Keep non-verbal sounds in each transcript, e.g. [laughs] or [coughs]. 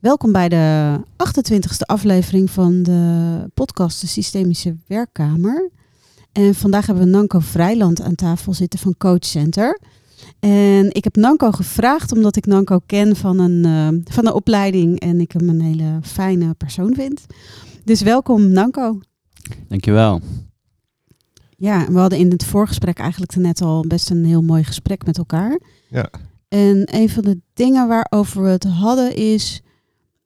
Welkom bij de 28e aflevering van de podcast De Systemische Werkkamer. En vandaag hebben we Nanko Vrijland aan tafel zitten van Coach Center. En ik heb Nanko gevraagd omdat ik Nanko ken van een, uh, van een opleiding en ik hem een hele fijne persoon vind. Dus welkom Nanko. Dankjewel. Ja, we hadden in het voorgesprek eigenlijk net al best een heel mooi gesprek met elkaar. Ja. En een van de dingen waarover we het hadden is,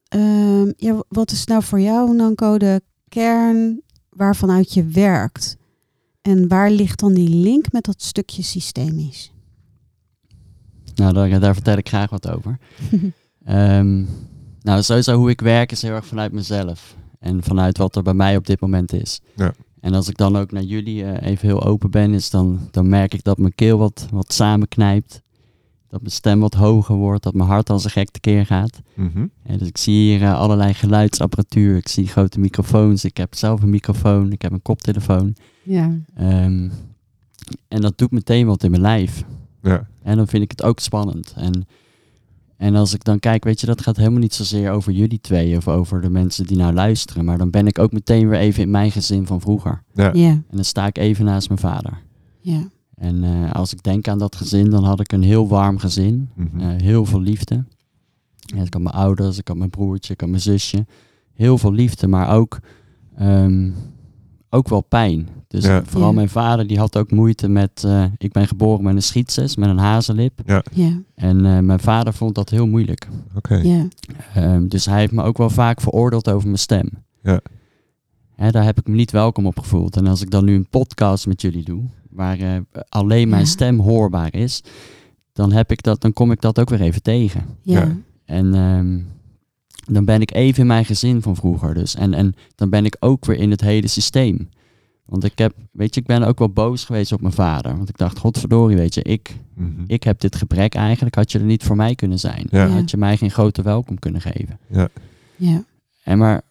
um, ja, wat is nou voor jou, Nanko, de kern waarvanuit je werkt? En waar ligt dan die link met dat stukje systemisch? Nou, daar, daar vertel ik graag wat over. um, [laughs] nou, sowieso hoe ik werk is heel erg vanuit mezelf. En vanuit wat er bij mij op dit moment is. Ja. En als ik dan ook naar jullie uh, even heel open ben, is dan, dan merk ik dat mijn keel wat, wat samenknijpt. Dat mijn stem wat hoger wordt, dat mijn hart als een gek tekeer gaat. Mm -hmm. en dus ik zie hier uh, allerlei geluidsapparatuur. Ik zie grote microfoons. Ik heb zelf een microfoon. Ik heb een koptelefoon. Ja. Um, en dat doet meteen wat in mijn lijf. Ja. En dan vind ik het ook spannend. En, en als ik dan kijk, weet je, dat gaat helemaal niet zozeer over jullie twee of over de mensen die nou luisteren. Maar dan ben ik ook meteen weer even in mijn gezin van vroeger. Ja. Ja. En dan sta ik even naast mijn vader. Ja. En uh, als ik denk aan dat gezin, dan had ik een heel warm gezin. Mm -hmm. Uh, heel veel liefde. Ja, ik had mijn ouders, ik had mijn broertje, ik had mijn zusje. Heel veel liefde, maar ook, um, ook wel pijn. Dus Ja. vooral Ja. mijn vader, die had ook moeite met... Uh, ik ben geboren met een schietses, met een hazenlip. Ja. En uh, mijn vader vond dat heel moeilijk. Oké. Ja. Um, dus hij heeft me ook wel vaak veroordeeld over mijn stem. Ja. Hè, daar heb ik me niet welkom op gevoeld. En als ik dan nu een podcast met jullie doe, waar uh, alleen mijn Ja. stem hoorbaar is, dan, heb ik dat, dan kom ik dat ook weer even tegen. Ja. Ja. En ehm, dan ben ik even in mijn gezin van vroeger. Dus. En, en dan ben ik ook weer in het hele systeem. Want ik heb, weet je, ik ben ook wel boos geweest op mijn vader. Want ik dacht, godverdorie, weet je, ik, Mhm. ik heb dit gebrek eigenlijk. Had je er niet voor mij kunnen zijn. Ja. Ja. Had je mij geen grote welkom kunnen geven. Ja. En maar,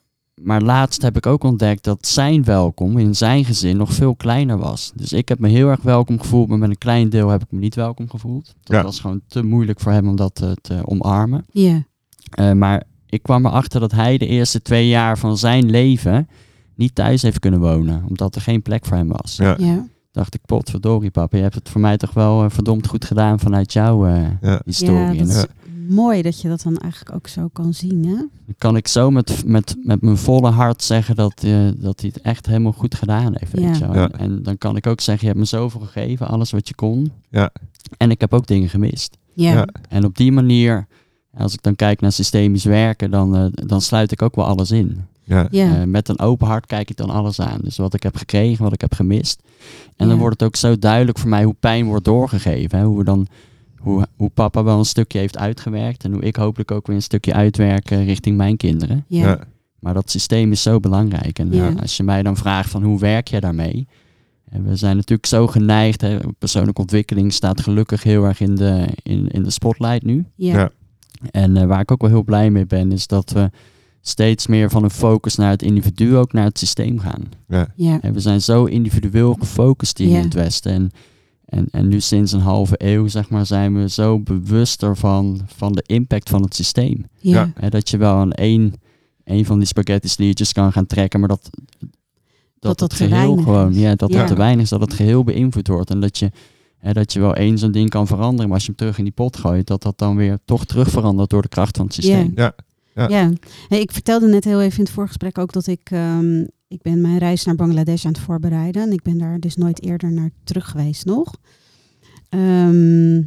maar laatst heb ik ook ontdekt dat zijn welkom in zijn gezin nog veel kleiner was. Dus ik heb me heel erg welkom gevoeld, maar met een klein deel heb ik me niet welkom gevoeld. Dat Ja. was gewoon te moeilijk voor hem om dat te, te omarmen. Ja. Eh, maar ik kwam erachter dat hij de eerste twee jaar van zijn leven niet thuis heeft kunnen wonen, omdat er geen plek voor hem was. Ja. Ja. Dacht ik, potverdorie papa, je hebt het voor mij toch wel eh, verdomd goed gedaan vanuit jouw eh, Ja. historie. Ja, dat is mooi dat je dat dan eigenlijk ook zo kan zien, hè? dan kan ik zo met, met, met mijn volle hart zeggen dat, eh, dat hij het echt helemaal goed gedaan heeft. Weet je wel. En, en dan kan ik ook zeggen, je hebt me zoveel gegeven, alles wat je kon. Ja. En ik heb ook dingen gemist. Ja. Ja. En op die manier, als ik dan kijk naar systemisch werken, dan, dan sluit ik ook wel alles in. Ja. Ja. Eh, met een open hart kijk ik dan alles aan. Dus wat ik heb gekregen, wat ik heb gemist. En dan wordt het ook zo duidelijk voor mij hoe pijn wordt doorgegeven. Hè? Hoe, we dan, hoe, hoe papa wel een stukje heeft uitgewerkt. En hoe ik hopelijk ook weer een stukje uitwerk eh, richting mijn kinderen. Ja. Ja. Maar dat systeem is zo belangrijk. En Ja. eh, als je mij dan vraagt van hoe werk jij daarmee? En we zijn natuurlijk zo geneigd. Hè? Persoonlijke ontwikkeling staat gelukkig heel erg in de, in, in de spotlight nu. Ja. Ja. En eh, waar ik ook wel heel blij mee ben, is dat we steeds meer van een focus naar het individu ook naar het systeem gaan. Ja. Ja. En we zijn zo individueel gefocust hier Ja. in het Westen. En, en, en nu sinds een halve eeuw, zeg maar, zijn we zo bewuster van, van de impact van het systeem. Ja. Hè, dat je wel aan één, één van die spaghetti sliertjes kan gaan trekken, maar dat, dat, dat het geheel gewoon, is. ja, dat Ja. het te weinig is, dat het geheel beïnvloed wordt. En dat je, hè, dat je wel één zo'n ding kan veranderen, maar als je hem terug in die pot gooit, dat dat dan weer toch terug verandert door de kracht van het systeem. Ja. Ja. Ja. Hey, ik vertelde net heel even in het voorgesprek ook dat ik, ehm, ik ben mijn reis naar Bangladesh aan het voorbereiden. En ik ben daar dus nooit eerder naar terug geweest nog. Ehm,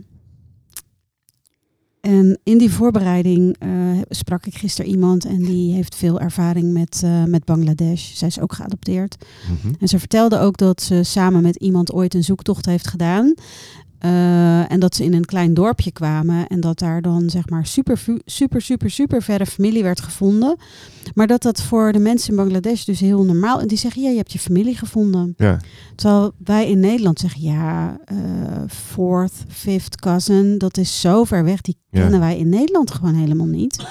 en in die voorbereiding eh, sprak ik gisteren iemand en die heeft veel ervaring met, eh, met Bangladesh. Zij is ook geadopteerd. Mhm. En ze vertelde ook dat ze samen met iemand ooit een zoektocht heeft gedaan. Eh, en dat ze in een klein dorpje kwamen en dat daar dan zeg maar super, super, super, super verre familie werd gevonden. Maar dat dat voor de mensen in Bangladesh dus heel normaal. En die zeggen, ja, je hebt je familie gevonden. Ja. Terwijl wij in Nederland zeggen, ja, eh, fourth, fifth cousin, dat is zo ver weg. Die Ja. kennen wij in Nederland gewoon helemaal niet.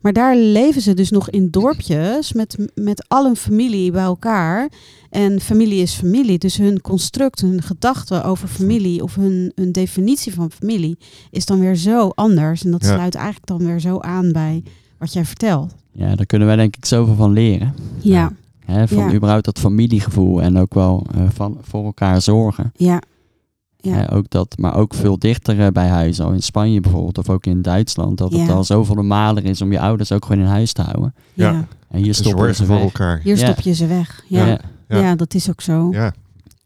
Maar daar leven ze dus nog in dorpjes met, met al hun familie bij elkaar. En familie is familie. Dus hun construct, hun gedachten over familie of hun, hun definitie van familie is dan weer zo anders. En dat Ja. sluit eigenlijk dan weer zo aan bij wat jij vertelt. Ja, daar kunnen wij denk ik zoveel van leren. Ja, Hè, van Ja. überhaupt dat familiegevoel en ook wel eh, van, voor elkaar zorgen. ja, ja. Hè, ook dat, maar ook veel dichter eh, bij huis. Al in Spanje bijvoorbeeld, of ook in Duitsland. Dat het al zoveel normaler is om je ouders ook gewoon in huis te houden. ja. Ja. En hier stoppen ze voor weg. elkaar. Hier Ja. stop je ze weg. Ja, ja. Dat is ook zo. Ja.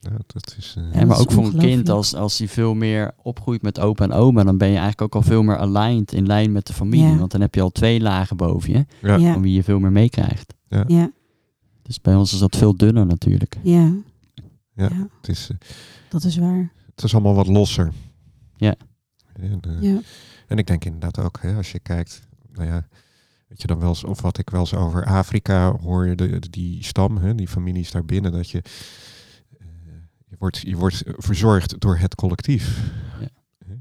Ja, dat is... eh, Ja, dat maar is ook voor een kind, als, als hij veel meer opgroeit met opa en oma, dan ben je eigenlijk ook al veel meer aligned in lijn met de familie. Ja. Want dan heb je al twee lagen boven je, Ja. Ja, van wie je veel meer meekrijgt. ja, Dus bij ons is dat veel dunner natuurlijk. ja. Ja. Ja, Het is, eh, dat is waar. Het is allemaal wat losser. Ja. En, Ja, en ik denk inderdaad ook, hè, als je kijkt, nou ja, weet je dan wel eens, of wat ik wel eens over Afrika hoor, de, die stam, hè, die families daarbinnen, dat je, eh, je, wordt, je wordt verzorgd door het collectief. Ja.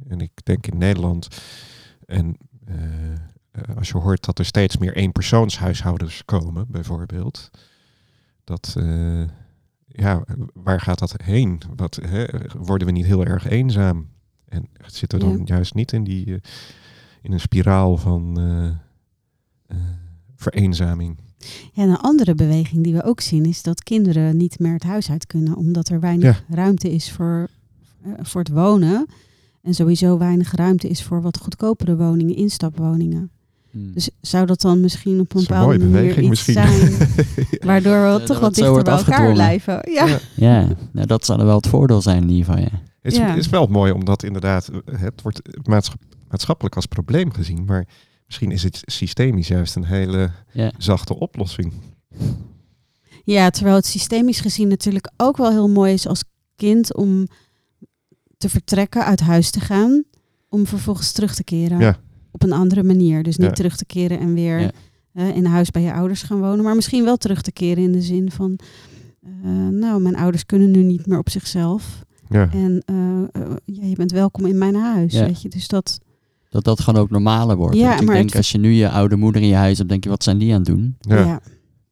En ik denk in Nederland, en eh, eh, als je hoort dat er steeds meer eenpersoonshuishoudens komen, bijvoorbeeld, dat, eh, ja, waar gaat dat heen? Wat, hè, worden we niet heel erg eenzaam? En zitten we dan Ja. juist niet in, die, eh, in een spiraal van eh, eh, vereenzaming? Ja, en een andere beweging die we ook zien is dat kinderen niet meer het huis uit kunnen, omdat er weinig ruimte is voor, voor het wonen. En sowieso weinig ruimte is voor wat goedkopere woningen, instapwoningen. Hmm. Dus zou dat dan misschien op een bepaalde mooie manier beweging iets misschien. zijn [laughs] waardoor we Ja, toch wat dichter bij elkaar blijven? Ja, Ja. Ja, nou, dat zou er wel het voordeel zijn in ieder geval, ja. Het is, is wel mooi omdat inderdaad, eh, het wordt maatschap- maatschappelijk als probleem gezien, maar misschien is het systemisch juist een hele Ja, zachte oplossing. ja, terwijl het systemisch gezien natuurlijk ook wel heel mooi is als kind om te vertrekken, uit huis te gaan, om vervolgens terug te keren. Ja. Op een andere manier. Dus niet Ja. terug te keren en weer Ja. eh, in huis bij je ouders gaan wonen, maar misschien wel terug te keren in de zin van, eh, nou, mijn ouders kunnen nu niet meer op zichzelf. Ja, En eh, ja, je bent welkom in mijn huis. Weet je? Dus dat, dat dat gewoon ook normaler wordt. Ja, Want ik maar denk het- als je nu je oude moeder in je huis hebt, denk je, wat zijn die aan het doen?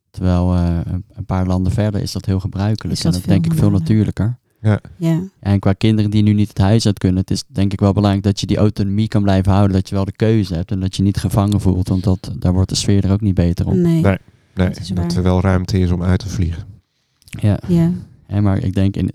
Terwijl een- paar landen verder is dat heel gebruikelijk. Is dat en dat denk ik veel natuurlijker. Ja. En qua kinderen die nu niet het huis uit kunnen, het is denk ik wel belangrijk dat je die autonomie kan blijven houden. Dat je wel de keuze hebt en dat je niet gevangen voelt. Want dat, daar wordt de sfeer er ook niet beter op. Nee. Nee. Nee, Dat dat er wel ruimte is om uit te vliegen. Ja. Ja. Hè, maar ik denk in,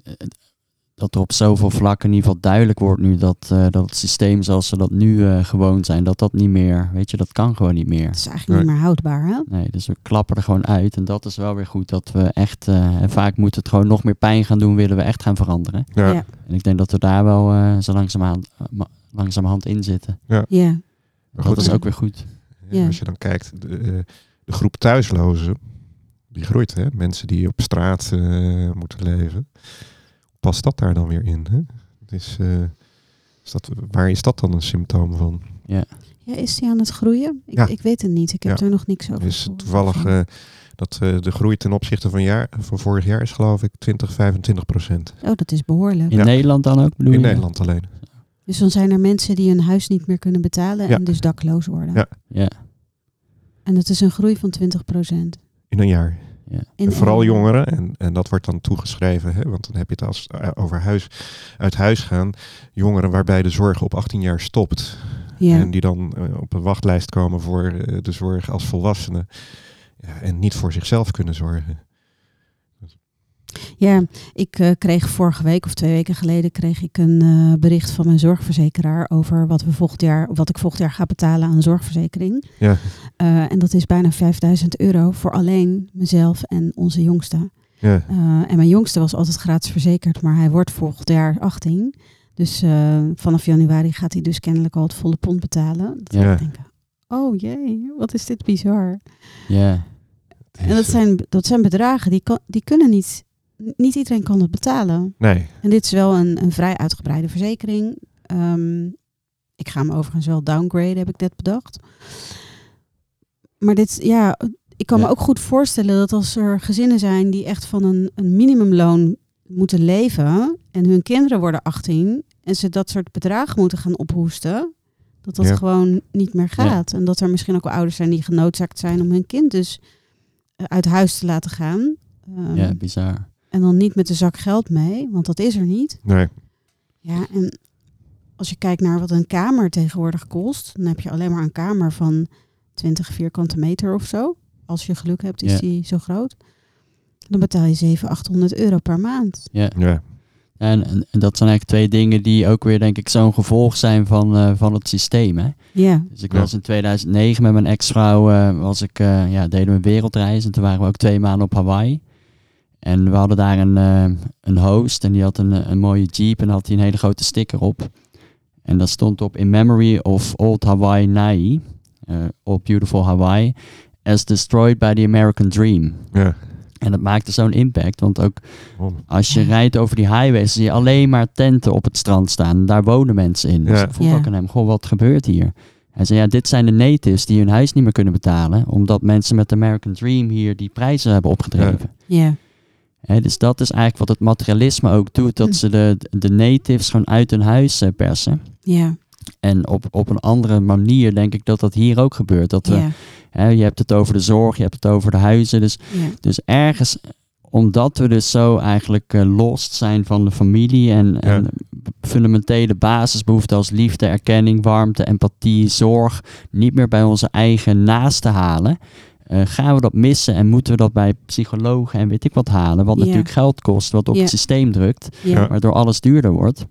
dat er op zoveel vlakken in ieder geval duidelijk wordt nu dat, eh, dat het systeem zoals ze dat nu eh, gewoon zijn, dat dat niet meer, weet je, dat kan gewoon niet meer. Het is eigenlijk niet meer houdbaar, hè? Nee, dus we klappen er gewoon uit. En dat is wel weer goed dat we echt, eh, en vaak moet het gewoon nog meer pijn gaan doen, willen we echt gaan veranderen. Ja, Ja. En ik denk dat we daar wel eh, zo langzamerhand, langzamerhand in zitten. ja. Maar dat goed, is ook weer goed. Ja, Ja. Als je dan kijkt, de, eh, de groep thuislozen, die groeit. Hè? Mensen die op straat eh, moeten leven. Past dat daar dan weer in? Hè? Eh, is dat, waar is dat dan een symptoom van? Ja, is die aan het groeien? Ik, Ja. ik weet het niet. Ik heb Ja. er nog niks over is gehoord. toevallig eh, dat eh, de groei ten opzichte van, jaar, van vorig jaar is geloof ik 20, 25 procent. Oh, dat is behoorlijk. In Ja. Nederland dan ook, bedoel In je? Nederland alleen. Dus dan zijn er mensen die hun huis niet meer kunnen betalen Ja. en dus dakloos worden. Ja. Ja, En dat is een groei van 20 procent. In een jaar. Ja. En vooral jongeren, en, en dat wordt dan toegeschreven, hè, want dan heb je het als, eh, over huis, uit huis gaan. Jongeren waarbij de zorg op 18 jaar stopt. Ja. En die dan eh, op een wachtlijst komen voor eh, de zorg als volwassenen. Ja, en niet voor zichzelf kunnen zorgen. Ja, ik eh, kreeg vorige week of twee weken geleden kreeg ik een eh, bericht van mijn zorgverzekeraar over wat we volgend jaar, wat ik volgend jaar ga betalen aan een zorgverzekering. Ja, Eh, en dat is bijna 5000 euro voor alleen mezelf en onze jongste. ja, Eh, en mijn jongste was altijd gratis verzekerd, maar hij wordt volgend jaar 18. Dus eh, vanaf januari gaat hij dus kennelijk al het volle pond betalen. Dat Ja. ik denken, oh jee, wat is dit bizar. ja. En dat zijn, dat zijn bedragen die, kan, die kunnen niet, niet iedereen kan het betalen. Nee, En dit is wel een, een vrij uitgebreide verzekering. Ehm, ik ga hem overigens wel downgraden, heb ik net bedacht. Maar dit, ja, ik kan Ja. me ook goed voorstellen dat als er gezinnen zijn die echt van een, een minimumloon moeten leven en hun kinderen worden 18 en ze dat soort bedragen moeten gaan ophoesten, dat dat Ja. gewoon niet meer gaat. En dat er misschien ook wel ouders zijn die genoodzaakt zijn om hun kind dus eh, uit huis te laten gaan. Ehm, ja, bizar. En dan niet met de zak geld mee, want dat is er niet. nee. Ja, en als je kijkt naar wat een kamer tegenwoordig kost, dan heb je alleen maar een kamer van 20 vierkante meter of zo. Als je geluk hebt, is Ja. die zo groot. Dan betaal je 700, 800 euro per maand. Ja. Ja, En, en, en dat zijn eigenlijk twee dingen die ook weer, denk ik, zo'n gevolg zijn van, eh, van het systeem. Hè? Ja, Dus ik Ja. was in 2009 met mijn ex-vrouw, eh, was ik, eh, ja, deden we een wereldreis. En toen waren we ook twee maanden op Hawaii. En we hadden daar een, eh, een host en die had een, een mooie jeep en had hij een hele grote sticker op. En dat stond op In Memory of Old Hawaii Nai, eh Old Beautiful Hawaii, as destroyed by the American Dream. ja. En dat maakte zo'n impact, want ook als je rijdt over die highways, zie je alleen maar tenten op het strand staan. En daar wonen mensen in. Dus Ja. ik vroeg Ja. ook aan hem, goh, wat gebeurt hier? Hij zei, ja, dit zijn de natives die hun huis niet meer kunnen betalen, omdat mensen met de American Dream hier die prijzen hebben opgedreven. ja, Dus dat is eigenlijk wat het materialisme ook doet, dat Hm. ze de, de natives gewoon uit hun huis eh, persen. ja, En op, op een andere manier denk ik dat dat hier ook gebeurt. Dat we, ja, je hebt het over de zorg, je hebt het over de huizen, dus ja. dus ergens, omdat we dus zo eigenlijk eh, lost zijn van de familie en, en fundamentele basisbehoeften als liefde, erkenning, warmte, empathie, zorg, niet meer bij onze eigen naasten halen, eh, gaan we dat missen en moeten we dat bij psychologen en weet ik wat halen, wat Ja. natuurlijk geld kost, wat op Ja. het systeem drukt, waardoor alles duurder wordt.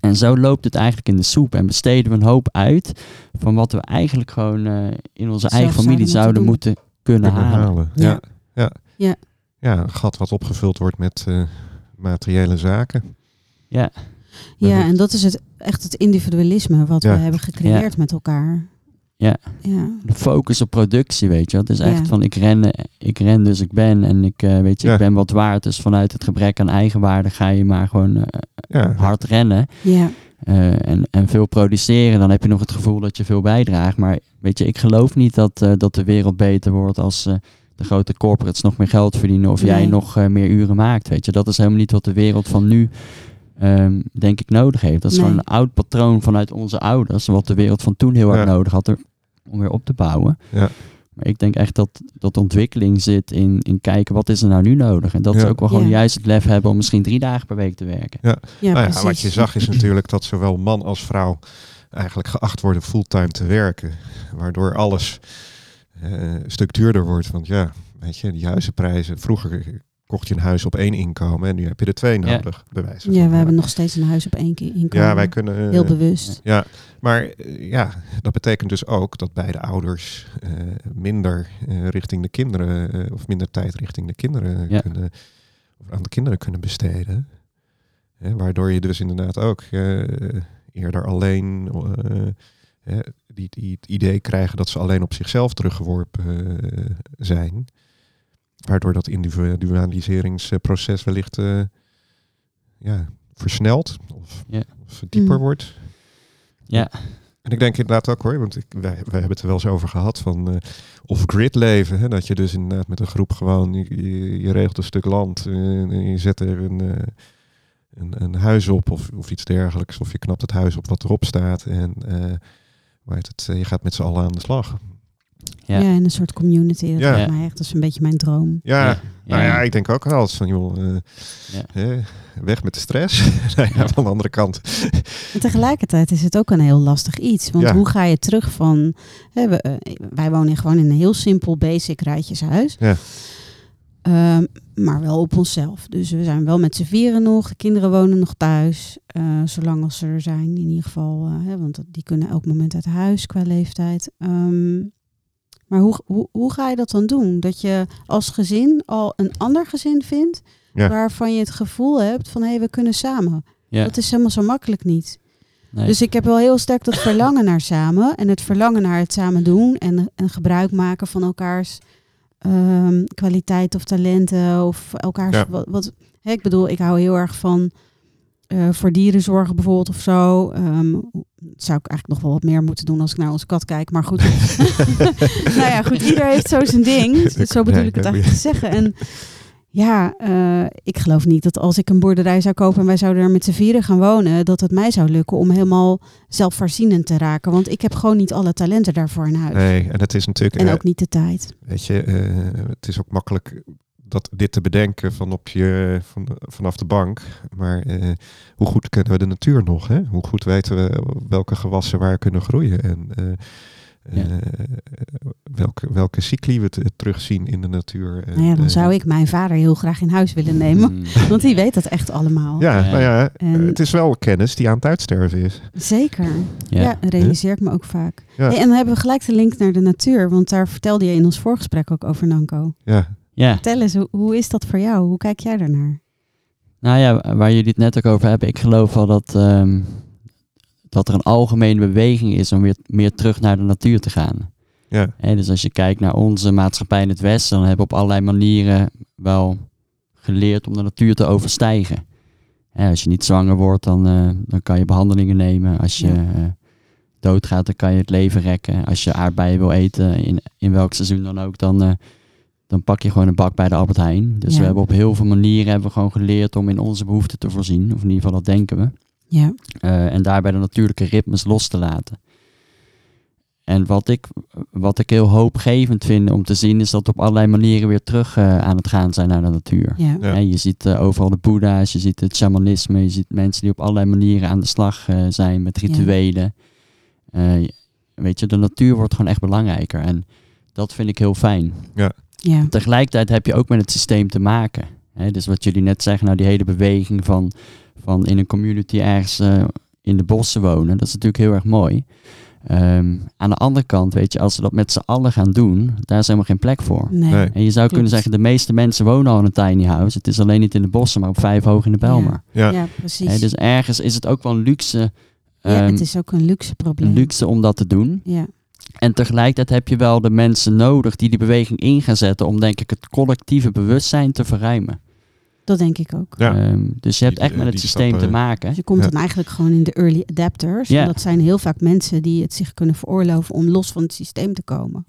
En zo loopt het eigenlijk in de soep en besteden we een hoop uit van wat we eigenlijk gewoon eh, in onze Zelf eigen familie zouden zouden moeten moeten kunnen Kunnen halen. halen. Ja. Ja. Ja. Ja. Een gat wat opgevuld wordt met eh, materiële zaken. Ja, Ja, en dat is het, echt het individualisme wat Ja. we hebben gecreëerd met elkaar. Ja. Ja, de focus op productie, weet je. Het is echt Ja. van ik ren, eh, ik ren dus ik ben en ik, eh, weet je, Ja. ik ben wat waard. Dus vanuit het gebrek aan eigenwaarde ga je maar gewoon eh, Ja, hard rennen ja, eh, en, en veel produceren. Dan heb je nog het gevoel dat je veel bijdraagt. Maar weet je, ik geloof niet dat, eh, dat de wereld beter wordt als eh, de grote corporates nog meer geld verdienen of jij nog eh, meer uren maakt. Weet je, dat is helemaal niet wat de wereld van nu. Ehm, denk ik nodig heeft. Dat is Nee. gewoon een oud patroon vanuit onze ouders. Wat de wereld van toen heel erg Ja. nodig had er, om weer op te bouwen. Ja. Maar ik denk echt dat, dat ontwikkeling zit in, in kijken wat is er nou nu nodig. En dat Ja. ze ook wel gewoon Ja. juist het lef hebben om misschien drie dagen per week te werken. ja, Nou ja, precies. wat je zag is [laughs] natuurlijk dat zowel man als vrouw eigenlijk geacht worden fulltime te werken. Waardoor alles eh, een stuk duurder wordt. Want ja, weet je, die huizenprijzen. Vroeger kocht je een huis op één inkomen en nu heb je er twee Ja. nodig. Bij wijze Ja, we hebben nog steeds een huis op één keer inkomen. Ja, wij kunnen. eh, Heel bewust. Ja, maar eh, ja, dat betekent dus ook dat beide ouders eh, minder eh, richting de kinderen eh, of minder tijd richting de kinderen Ja. kunnen of aan de kinderen kunnen besteden. Hè, waardoor je dus inderdaad ook eh, eerder alleen eh, hè, die, die het idee krijgen dat ze alleen op zichzelf teruggeworpen eh, zijn. Waardoor dat individualiseringsproces wellicht eh, ja, versnelt of, Ja. of dieper Mm. wordt. Ja, En ik denk inderdaad ook hoor, want ik, wij, wij hebben het er wel eens over gehad van eh off-grid leven. Hè? Dat je dus inderdaad met een groep gewoon, je, je, je regelt een stuk land en je zet er een, eh, een, een huis op of, of iets dergelijks. Of je knapt het huis op wat erop staat en eh, het, je gaat met z'n allen aan de slag. Ja. ja. in een soort community. Dat Ja. mij echt, dat is een beetje mijn droom. Ja, Ja. nou ja, ik denk ook wel eens van joh, eh, Ja. hè, weg met de stress. [laughs] nou ja, van de andere kant. En tegelijkertijd is het ook een heel lastig iets. Want Ja. hoe ga je terug van... Hè, we, eh, wij wonen gewoon in een heel simpel basic rijtjeshuis. Ja. Ehm, maar wel op onszelf. Dus we zijn wel met z'n vieren nog. De kinderen wonen nog thuis. eh, zolang als ze er zijn in ieder geval. hè, want die kunnen elk moment uit huis qua leeftijd. Ehm, maar hoe, hoe, hoe ga je dat dan doen? Dat je als gezin al een ander gezin vindt... Ja. waarvan je het gevoel hebt van... hé, hey, we kunnen samen. Ja. Dat is helemaal zo makkelijk niet. Nee. Dus ik heb wel heel sterk dat verlangen naar samen. En het verlangen naar het samen doen. En, en gebruik maken van elkaars ehm, kwaliteit of talenten. Of elkaars... Ja. Wat, wat, hè, ik bedoel, ik hou heel erg van... eh, voor dieren zorgen bijvoorbeeld of zo. Ehm, zou ik eigenlijk nog wel wat meer moeten doen als ik naar onze kat kijk. Maar goed. [laughs] [laughs] nou ja, goed. Ieder heeft zo zijn ding. [laughs] Dus zo bedoel ik het eigenlijk te zeggen. En ja, eh, ik geloof niet dat als ik een boerderij zou kopen en wij zouden er met z'n vieren gaan wonen, dat het mij zou lukken om helemaal zelfvoorzienend te raken. Want ik heb gewoon niet alle talenten daarvoor in huis. Nee, en het is natuurlijk... En eh, ook niet de tijd. Weet je, het is ook makkelijk dat, dit te bedenken van op je, van, vanaf de bank. Maar eh, hoe goed kennen we de natuur nog? Hè? Hoe goed weten we welke gewassen waar kunnen groeien? En eh, Ja. eh, welke, welke cycli we te- terugzien in de natuur. En, Nou ja, dan zou ik mijn vader heel graag in huis willen nemen. Mm. [laughs] Want die weet dat echt allemaal. Ja, Ja. nou ja, En- het is wel kennis die aan het uitsterven is. Zeker. Ja, Ja. realiseer ik me ook vaak. Ja. Hey, en dan hebben we gelijk de link naar de natuur. Want daar vertelde je in ons voorgesprek ook over Nanko. Ja, ja. Vertel eens, hoe, hoe is dat voor jou? Hoe kijk jij daarnaar? Nou ja, waar jullie het net ook over hebben, ik geloof wel dat, ehm, dat er een algemene beweging is om weer meer terug naar de natuur te gaan. ja, Hè, dus als je kijkt naar onze maatschappij in het Westen, dan hebben we op allerlei manieren wel geleerd om de natuur te overstijgen. Hè, als je niet zwanger wordt, dan, eh, dan kan je behandelingen nemen. Als je Ja. eh, doodgaat, dan kan je het leven rekken. Als je aardbeien wil eten, in, in welk seizoen dan ook, dan, eh, dan pak je gewoon een bak bij de Albert Heijn. Dus Ja. we hebben op heel veel manieren hebben we gewoon geleerd om in onze behoeften te voorzien. Of in ieder geval dat denken we. Ja, Eh, en daarbij de natuurlijke ritmes los te laten. En wat ik, wat ik heel hoopgevend vind om te zien, is dat we op allerlei manieren weer terug eh, aan het gaan zijn naar de natuur. ja, je ziet eh, overal de boeddha's, je ziet het shamanisme, je ziet mensen die op allerlei manieren aan de slag eh, zijn met rituelen. Eh, weet je, de natuur wordt gewoon echt belangrijker. En dat vind ik heel fijn. ja, Tegelijkertijd heb je ook met het systeem te maken. Hè? Dus wat jullie net zeggen, nou die hele beweging van, van in een community ergens eh, in de bossen wonen, dat is natuurlijk heel erg mooi. Ehm, aan de andere kant, weet je, als we dat met z'n allen gaan doen, daar is helemaal geen plek voor. nee. Nee. En je zou kunnen zeggen, de meeste mensen wonen al in een tiny house. Het is alleen niet in de bossen, maar op vijf hoog in de Belmer. ja, Ja, precies. Hè, dus ergens is het ook wel een luxe, ja, ehm, het is ook een luxe probleem. een luxe om dat te doen. Ja, En tegelijkertijd heb je wel de mensen nodig die die beweging in gaan zetten om denk ik het collectieve bewustzijn te verruimen. dat denk ik ook. Ja. Ehm, dus je hebt Die- echt met het systeem stappen- te maken. Dus je komt Ja. dan eigenlijk gewoon in de early adapters. Ja. En dat zijn heel vaak mensen die het zich kunnen veroorloven om los van het systeem te komen.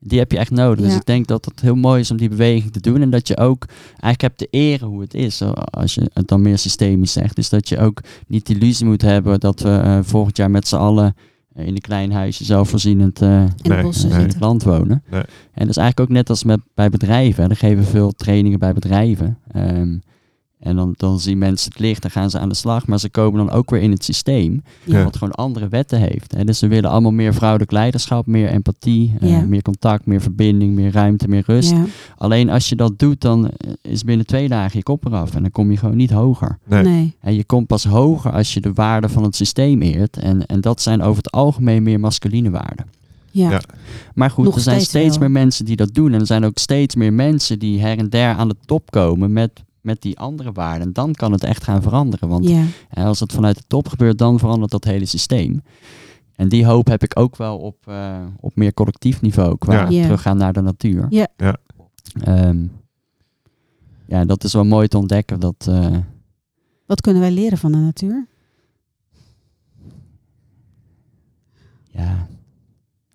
Die heb je echt nodig. Dus Ja. ik denk dat het heel mooi is om die beweging te doen. En dat je ook eigenlijk hebt te eren hoe het is. zo- Als je het dan meer systemisch zegt. Dus dat je ook niet de illusie moet hebben dat we eh, volgend jaar met z'n allen eh, in een klein huisje zelfvoorzienend eh, In Nee, het zitten. land wonen. Nee. En dat is eigenlijk ook net als met, bij bedrijven. hè. Dan geven we veel trainingen bij bedrijven. Ehm, en dan, dan zien mensen het licht, dan gaan ze aan de slag. Maar ze komen dan ook weer in het systeem. Ja. Wat gewoon andere wetten heeft. Hè. Dus ze willen allemaal meer vrouwelijk leiderschap, meer empathie, eh, meer contact, meer verbinding, meer ruimte, meer rust. Ja, Alleen als je dat doet, dan eh, is binnen twee dagen je kop eraf. En dan kom je gewoon niet hoger. nee. nee. En je komt pas hoger als je de waarden van het systeem eert. En, en dat zijn over het algemeen meer masculine waarden. Ja. Ja. Maar goed, Nog er zijn steeds steeds meer mensen die dat doen. En er zijn ook steeds meer mensen die her en der aan de top komen met, met die andere waarden. En dan kan het echt gaan veranderen. Want ja. als het vanuit de top gebeurt, dan verandert dat hele systeem. En die hoop heb ik ook wel op, eh, op meer collectief niveau qua Ja. Teruggaan naar de natuur. Ja. Ja. Ehm, ja, dat is wel mooi te ontdekken. Dat, eh, Wat kunnen wij leren van de natuur? ja,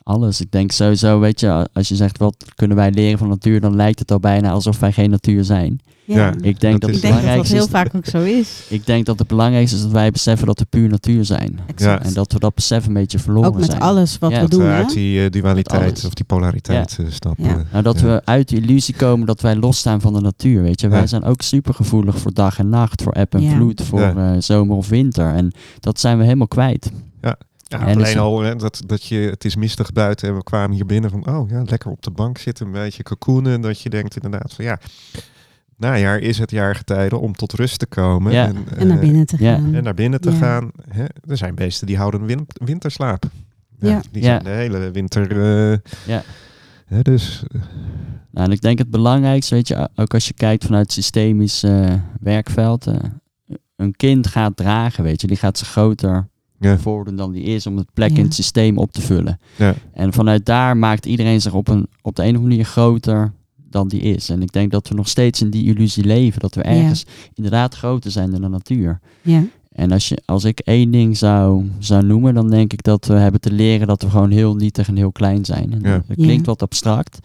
alles. Ik denk sowieso, weet je, als je zegt wat kunnen wij leren van natuur, dan lijkt het al bijna alsof wij geen natuur zijn. Ja. Ik denk dat, is- het Ik denk dat dat belangrijkste heel is, vaak ook zo is. [laughs] ik denk dat het belangrijkste is dat wij beseffen dat we puur natuur zijn. Exact. En dat we dat besef een beetje verloren Ook met zijn. alles wat Ja. we Dat doen. we hè? uit die eh, dualiteit of die polariteit eh, stappen. Ja. Nou, dat Ja. we uit de illusie komen dat wij losstaan van de natuur. Weet je, wij Ja. zijn ook supergevoelig voor dag en nacht, voor eb en Ja. vloed, voor Ja. eh, zomer of winter. En dat zijn we helemaal kwijt. Ja, En dus- alleen al hè, dat, dat je, het is mistig buiten en we kwamen hier binnen van, oh ja, lekker op de bank zitten, een beetje cocoonen. En dat je denkt inderdaad van, ja, najaar is het jaargetijde om tot rust te komen. Ja. En naar eh, binnen te ja. gaan. En naar binnen te Ja. gaan. Hè? Er zijn beesten die houden win winterslaap. Ja, Ja. Die Ja. zijn de hele winter... eh, Ja. hè, dus eh, Nou, en ik denk het belangrijkste, weet je, ook als je kijkt vanuit het systemisch eh, werkveld. eh, een kind gaat dragen, weet je, die gaat zich groter ja, voordoen dan die is om het plek Ja. in het systeem op te vullen. ja, En vanuit daar maakt iedereen zich op, een, op de een of andere manier groter dan die is. En ik denk dat we nog steeds in die illusie leven, dat we Ja. ergens inderdaad groter zijn dan de natuur. Ja. En als, je, als ik één ding zou, zou noemen, dan denk ik dat we hebben te leren dat we gewoon heel nietig en heel klein zijn. En Ja. Dat klinkt Ja. wat abstract.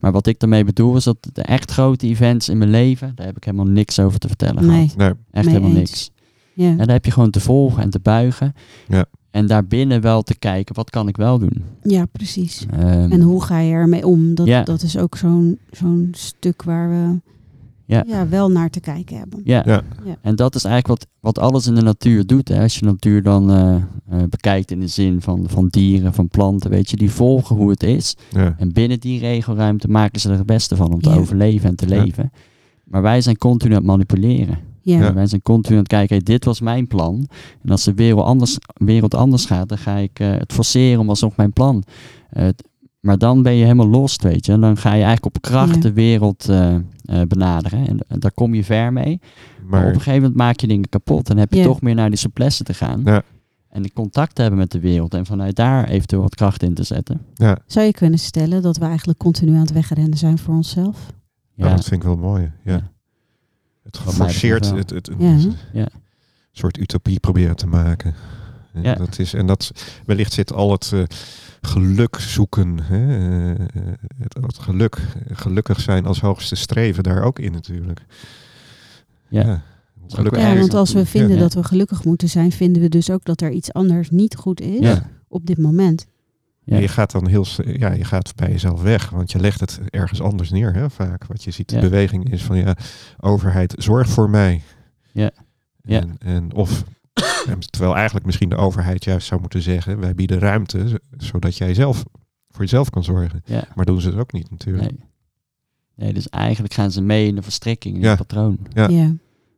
Maar wat ik daarmee bedoel is dat de echt grote events in mijn leven, daar heb ik helemaal niks over te vertellen Nee. gehad. nee, Echt helemaal eens. niks. Ja. En daar heb je gewoon te volgen en te buigen. Ja. En daarbinnen wel te kijken, wat kan ik wel doen? ja, precies. Ehm, En hoe ga je ermee om? Dat, dat is ook zo'n zo'n stuk waar we Ja. ja, wel naar te kijken hebben. Ja. En dat is eigenlijk wat, wat alles in de natuur doet. Hè. Als je de natuur dan eh, eh, bekijkt in de zin van, van dieren, van planten, weet je, die volgen hoe het is. En binnen die regelruimte maken ze er het beste van om te overleven en te leven. Maar wij zijn continu aan het manipuleren. Ja, Ja. Wij zijn continu aan het kijken, hey, dit was mijn plan. En als de wereld anders, wereld anders gaat, dan ga ik eh, het forceren om alsnog mijn plan. Eh, maar dan ben je helemaal lost, weet je. En dan ga je eigenlijk op kracht Ja. de wereld eh, eh, benaderen. En, en daar kom je ver mee. Maar, op een gegeven moment maak je dingen kapot. En heb je Ja. toch meer naar die souplesse te gaan. Ja. En de contact te hebben met de wereld. En vanuit daar eventueel wat kracht in te zetten. ja, Zou je kunnen stellen dat we eigenlijk continu aan het wegrennen zijn voor onszelf? ja. dat vind ik wel mooi. Ja. Het geforceerd, het, het, Ja. een Ja. soort utopie proberen te maken. En Ja. Dat is, en dat, wellicht zit al het eh, geluk zoeken, hè? eh, het, het geluk, gelukkig zijn als hoogste streven daar ook in natuurlijk. Ja. Gelukkig Ja, want als we vinden Ja. dat we gelukkig moeten zijn, vinden we dus ook dat er iets anders niet goed is Ja. op dit moment. Ja. Je gaat dan heel, ja, je gaat bij jezelf weg, want je legt het ergens anders neer, hè, vaak. Wat je ziet, de Ja. beweging is van, ja, overheid, zorg voor mij. Ja. Ja. En, en of, [coughs] terwijl eigenlijk misschien de overheid juist zou moeten zeggen, wij bieden ruimte, zodat jij zelf voor jezelf kan zorgen. Ja. Maar doen ze het ook niet natuurlijk. Nee. nee, dus eigenlijk gaan ze mee in de verstrikking, in Ja. het patroon. Ja. Ja.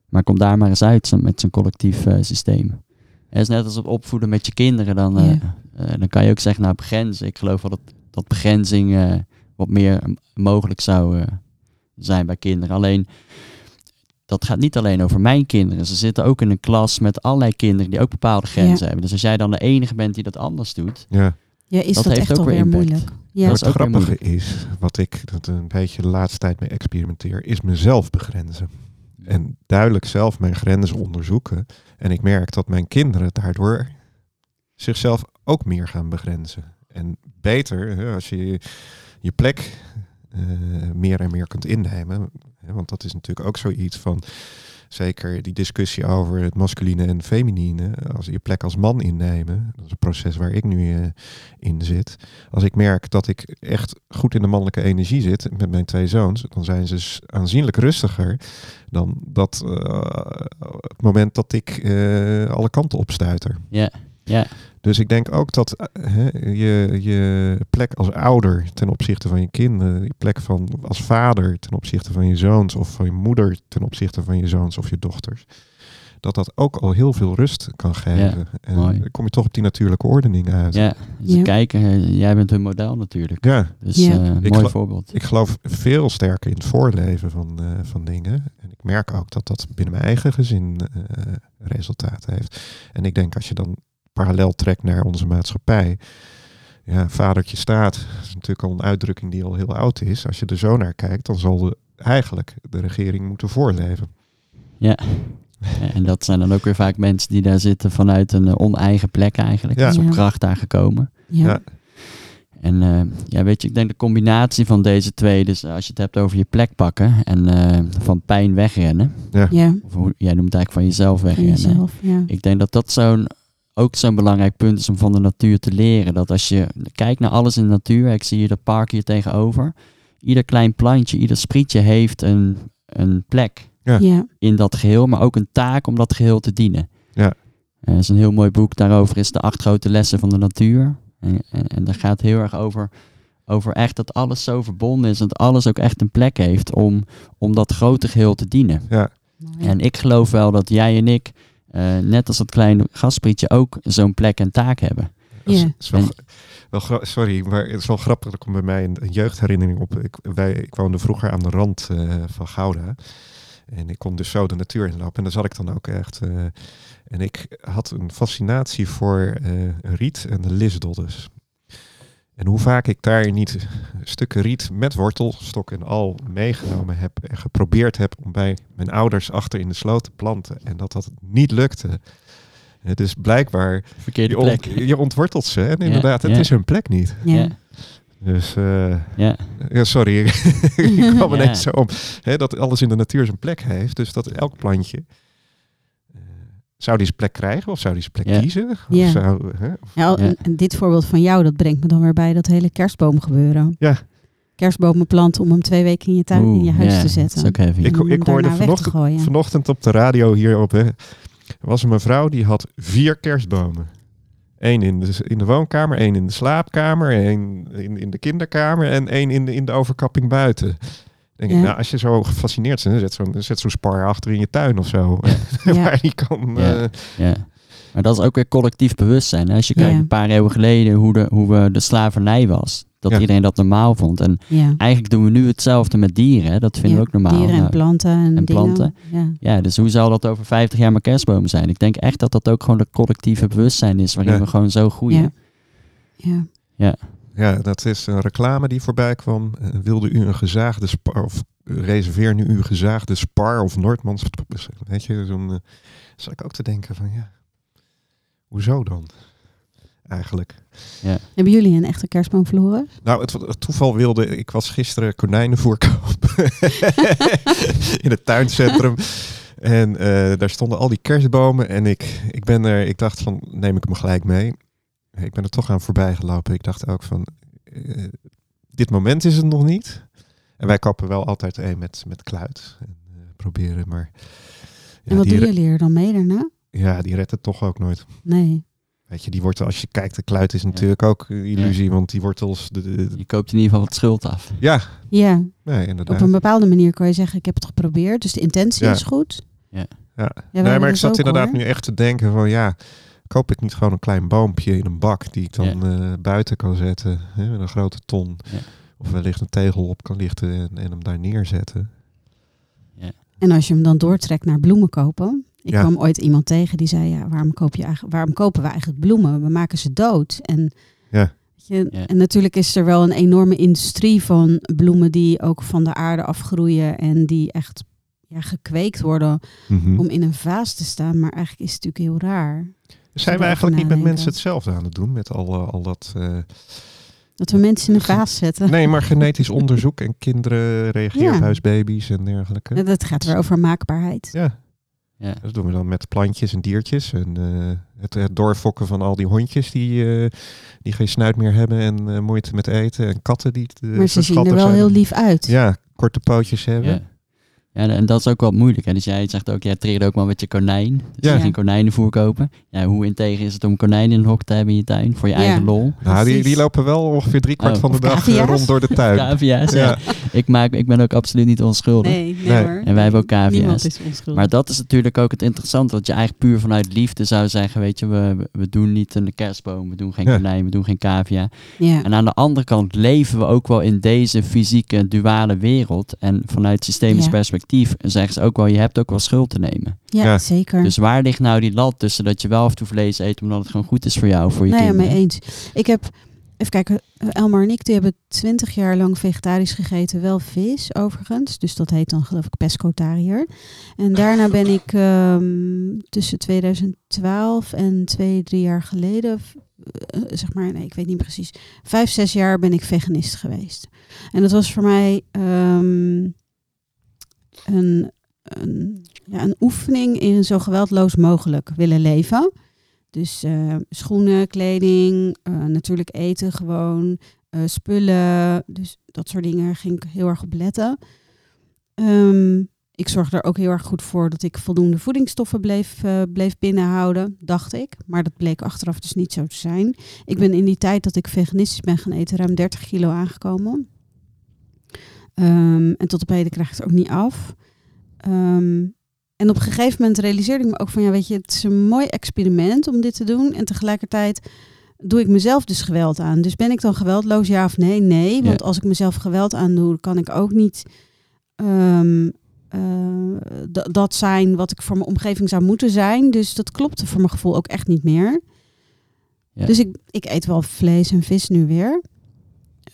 Maar kom daar maar eens uit met zo'n collectief eh, systeem. Het is net als het opvoeden met je kinderen. Dan, Ja. eh, dan kan je ook zeggen, nou begrenzen. Ik geloof wel dat, dat begrenzing eh, wat meer mogelijk zou eh, zijn bij kinderen. Alleen, dat gaat niet alleen over mijn kinderen. Ze zitten ook in een klas met allerlei kinderen die ook bepaalde grenzen hebben. Dus als jij dan de enige bent die dat anders doet. Ja. ja, is Dat dat, heeft echt ook weer moeilijk. Ja. Wat is ook weer grappige is, wat ik dat een beetje de laatste tijd mee experimenteer, is mezelf begrenzen. En duidelijk zelf mijn grenzen onderzoeken. En ik merk dat mijn kinderen daardoor zichzelf ook meer gaan begrenzen. En beter, hè, als je je plek eh, meer en meer kunt innemen. Hè, want dat is natuurlijk ook zoiets van, zeker die discussie over het masculine en feminine. Als je plek als man innemen, dat is een proces waar ik nu eh, in zit. Als ik merk dat ik echt goed in de mannelijke energie zit met mijn twee zoons, dan zijn ze aanzienlijk rustiger dan dat eh, het moment dat ik alle kanten opstuiter. Ja, ja, Dus ik denk ook dat eh, hè, je, je plek als ouder ten opzichte van je kinderen, je plek van als vader ten opzichte van je zoons of van je moeder ten opzichte van je zoons of je dochters, dat dat ook al heel veel rust kan geven. en mooi. dan kom je toch op die natuurlijke ordening uit. ja. Ze Ja. kijken, jij bent hun model natuurlijk. Ja, Dus Ja. eh, mooi voorbeeld. ik geloof veel sterker in het voorleven van, eh, van dingen. En ik merk ook dat dat binnen mijn eigen gezin eh resultaat heeft. En ik denk als je dan parallel trekt naar onze maatschappij. Ja, vadertje staat. Dat is natuurlijk al een uitdrukking die al heel oud is. Als je er zo naar kijkt, dan zal de, eigenlijk de regering moeten voorleven. Ja. En dat zijn dan ook weer vaak mensen die daar zitten vanuit een eh, oneigen plek eigenlijk. Ja. Dus op Ja. kracht daar gekomen. Ja. Ja. En eh, ja, weet je, ik denk de combinatie van deze twee, dus als je het hebt over je plek pakken en eh, van pijn wegrennen, Ja, of hoe, jij noemt het eigenlijk van jezelf van wegrennen. jezelf. Ja. Ik denk dat dat zo'n, ook zo'n belangrijk punt is om van de natuur te leren. Dat als je kijkt naar alles in de natuur, ik zie hier dat park hier tegenover, ieder klein plantje, ieder sprietje heeft een, een plek Ja. Ja. in dat geheel, maar ook een taak om dat geheel te dienen. Ja. Er is een heel mooi boek daarover, is de acht grote lessen van de natuur. En, en, en daar gaat heel erg over, over echt dat alles zo verbonden is, dat alles ook echt een plek heeft om, om dat grote geheel te dienen. Ja. En ik geloof wel dat jij en ik, eh, net als dat kleine gasprietje, ook zo'n plek en taak hebben. dat is, Ja. is wel, En- sorry, maar het is wel grappig. Er komt bij mij een, een jeugdherinnering op. Ik, wij, ik woonde vroeger aan de rand eh, van Gouda. En ik kon dus zo de natuur inlopen. En daar zat ik dan ook echt. eh, en ik had een fascinatie voor eh, riet en de lisdoddes. En hoe vaak ik daar niet stukken riet met wortelstok en al meegenomen heb en geprobeerd heb om bij mijn ouders achter in de sloot te planten. En dat dat niet lukte. Het is blijkbaar Verkeerde je, plek. je ontwortelt ze. En inderdaad, het ja. is hun plek niet. Ja. Dus uh, ja, ja, sorry, [laughs] ik [laughs] kwam Ja. ineens zo om. Hè, dat alles in de natuur zijn plek heeft. Dus dat elk plantje... zou die zijn plek krijgen of zou die zijn plek Ja. kiezen? Of Ja. zou, hè? Ja, Ja. en- en dit voorbeeld van jou, dat brengt me dan weer bij dat hele kerstboom gebeuren. Ja. kerstbomen planten om hem twee weken in je tuin, in je huis ja, te Dat zetten. is ook heavy. Ik, ik hoorde vanochtend, gooien. vanochtend op de radio hierop. Hè, er was een mevrouw die had vier kerstbomen. Eén in de, in de woonkamer, één in de slaapkamer, één in, in de kinderkamer en één in de, in de overkapping buiten. Denk Ja. ik, nou, als je zo gefascineerd bent, zet zo'n zet zo'n spar achter in je tuin of zo. Ja. [laughs] Waar die kan. Ja. eh, Ja. Maar dat is ook weer collectief bewustzijn. hè. Als je Ja. kijkt een paar eeuwen geleden hoe de, hoe we de slavernij was. Dat Ja. iedereen dat normaal vond. En Ja. eigenlijk doen we nu hetzelfde met dieren. hè. Dat vinden Ja, we ook normaal. Dieren en Nou, planten en, en planten. Ja. ja, dus hoe zal dat over 50 jaar met kerstbomen zijn? Ik denk echt dat dat ook gewoon het collectieve bewustzijn is. Waarin Ja. we gewoon zo groeien. Ja. Ja. Ja, dat is een reclame die voorbij kwam. Eh, wilde u een gezaagde spar of reserveer nu uw gezaagde spar of Noordmans. Weet je, zo'n. eh, zat ik ook te denken van ja, hoezo dan? Eigenlijk. Hebben jullie een echte kerstboom verloren? Nou, het, het toeval wilde, ik was gisteren konijnen [laughs] in het tuincentrum. En eh, daar stonden al die kerstbomen en ik, ik ben er, ik dacht van, neem ik hem gelijk mee. Ik ben er toch aan voorbij gelopen. Ik dacht ook van, eh, dit moment is het nog niet. En wij kappen wel altijd een met, met kluit. En, eh, proberen, maar... Ja, en wat re- jullie er dan mee daarna? ja, die redt het toch ook nooit. Nee. Weet je, die wortel, als je kijkt, de kluit is natuurlijk ook eh, illusie, want die wortels... De, de- de- Je koopt in ieder geval wat schuld af. ja, Ja, nee, op inderdaad. een bepaalde manier kan je zeggen, ik heb het geprobeerd. Dus de intentie Ja. is goed. Ja. wij nee, maar ik zat ook, inderdaad hoor. nu echt te denken van ja, koop ik niet gewoon een klein boompje in een bak die ik dan eh, buiten kan zetten hè, met een grote ton. Ja. Of wellicht een tegel op kan lichten en, en hem daar neerzetten. En als je hem dan doortrekt naar bloemen kopen. Ik Ja. kwam ooit iemand tegen die zei, ja, waarom, koop je eigenlijk, waarom kopen we eigenlijk bloemen? We maken ze dood. En, Ja. je, Ja. en natuurlijk is er wel een enorme industrie van bloemen die ook van de aarde afgroeien. En die echt ja, gekweekt worden Mhm. om in een vaas te staan. Maar eigenlijk is het natuurlijk heel raar. Zijn we eigenlijk niet met mensen hetzelfde aan het doen met al, eh, al dat... eh, Dat we mensen in een vaas zetten. nee, maar genetisch [laughs] onderzoek en kinderen, reageerbuisbaby's en dergelijke. Ja, Dat gaat weer over maakbaarheid. Ja, Ja. dat doen we dan met plantjes en diertjes. En eh, het, het doorfokken van al die hondjes die, eh, die geen snuit meer hebben en moeite met eten. En katten die Maar ze zien er wel zijn. heel lief uit. Ja, korte pootjes hebben. Ja. En dat is ook wel moeilijk. Hè? Dus jij zegt ook, jij triggert ook wel met je konijn. Dus Ja. je geen konijnenvoer kopen. Ja, hoe integer is het om een konijn in een hok te hebben in je tuin? Voor je Ja. eigen lol. Nou, die, die lopen wel ongeveer drie kwart Oh. van de dag eh, rond door de tuin. Cavia's, ja. Ja. Ik, maak, ik ben ook absoluut niet onschuldig. Nee, nee, Nee. hoor. En wij hebben ook cavia's. Niemand is onschuldig. Maar dat is natuurlijk ook het interessante. Dat je eigenlijk puur vanuit liefde zou zeggen, weet je, we, we doen niet een kerstboom, we doen geen Ja. konijn, we doen geen cavia. ja. En aan de andere kant leven we ook wel in deze fysieke duale wereld. En vanuit systemisch Ja. Perspectief zeggen ze ook wel, je hebt ook wel schuld te nemen. ja, Ja. zeker. Dus waar ligt nou die lat tussen dat je wel af en toe vlees eet, omdat het gewoon goed is voor jou, voor je nee, ja, kinderen? mee eens. Ik heb, even kijken, Elmar en ik die hebben twintig jaar lang vegetarisch gegeten. Wel vis, overigens. Dus dat heet dan geloof ik pescotariër. En daarna ben ik ehm, tussen 2012 en twee, drie jaar geleden, eh, zeg maar, nee, ik weet niet precies, vijf, zes jaar ben ik veganist geweest. En dat was voor mij ehm, een, een, ja, een oefening in zo geweldloos mogelijk willen leven. Dus eh, schoenen, kleding, eh, natuurlijk eten gewoon, eh, spullen. Dus dat soort dingen ging ik heel erg op letten. Ehm, ik zorgde er ook heel erg goed voor dat ik voldoende voedingsstoffen bleef, bleef binnenhouden, dacht ik. Maar dat bleek achteraf dus niet zo te zijn. Ik ben in die tijd dat ik veganistisch ben gaan eten ruim 30 kilo aangekomen. Ehm, en tot op heden krijg ik het ook niet af. Ehm, en op een gegeven moment realiseerde ik me ook van, ja, weet je, het is een mooi experiment om dit te doen. En tegelijkertijd doe ik mezelf dus geweld aan. Dus ben ik dan geweldloos, ja of nee? Nee, want als ik mezelf geweld aandoe, kan ik ook niet ehm, eh, dat zijn wat ik voor mijn omgeving zou moeten zijn. Dus dat klopte voor mijn gevoel ook echt niet meer. Ja. Dus ik, ik eet wel vlees en vis nu weer.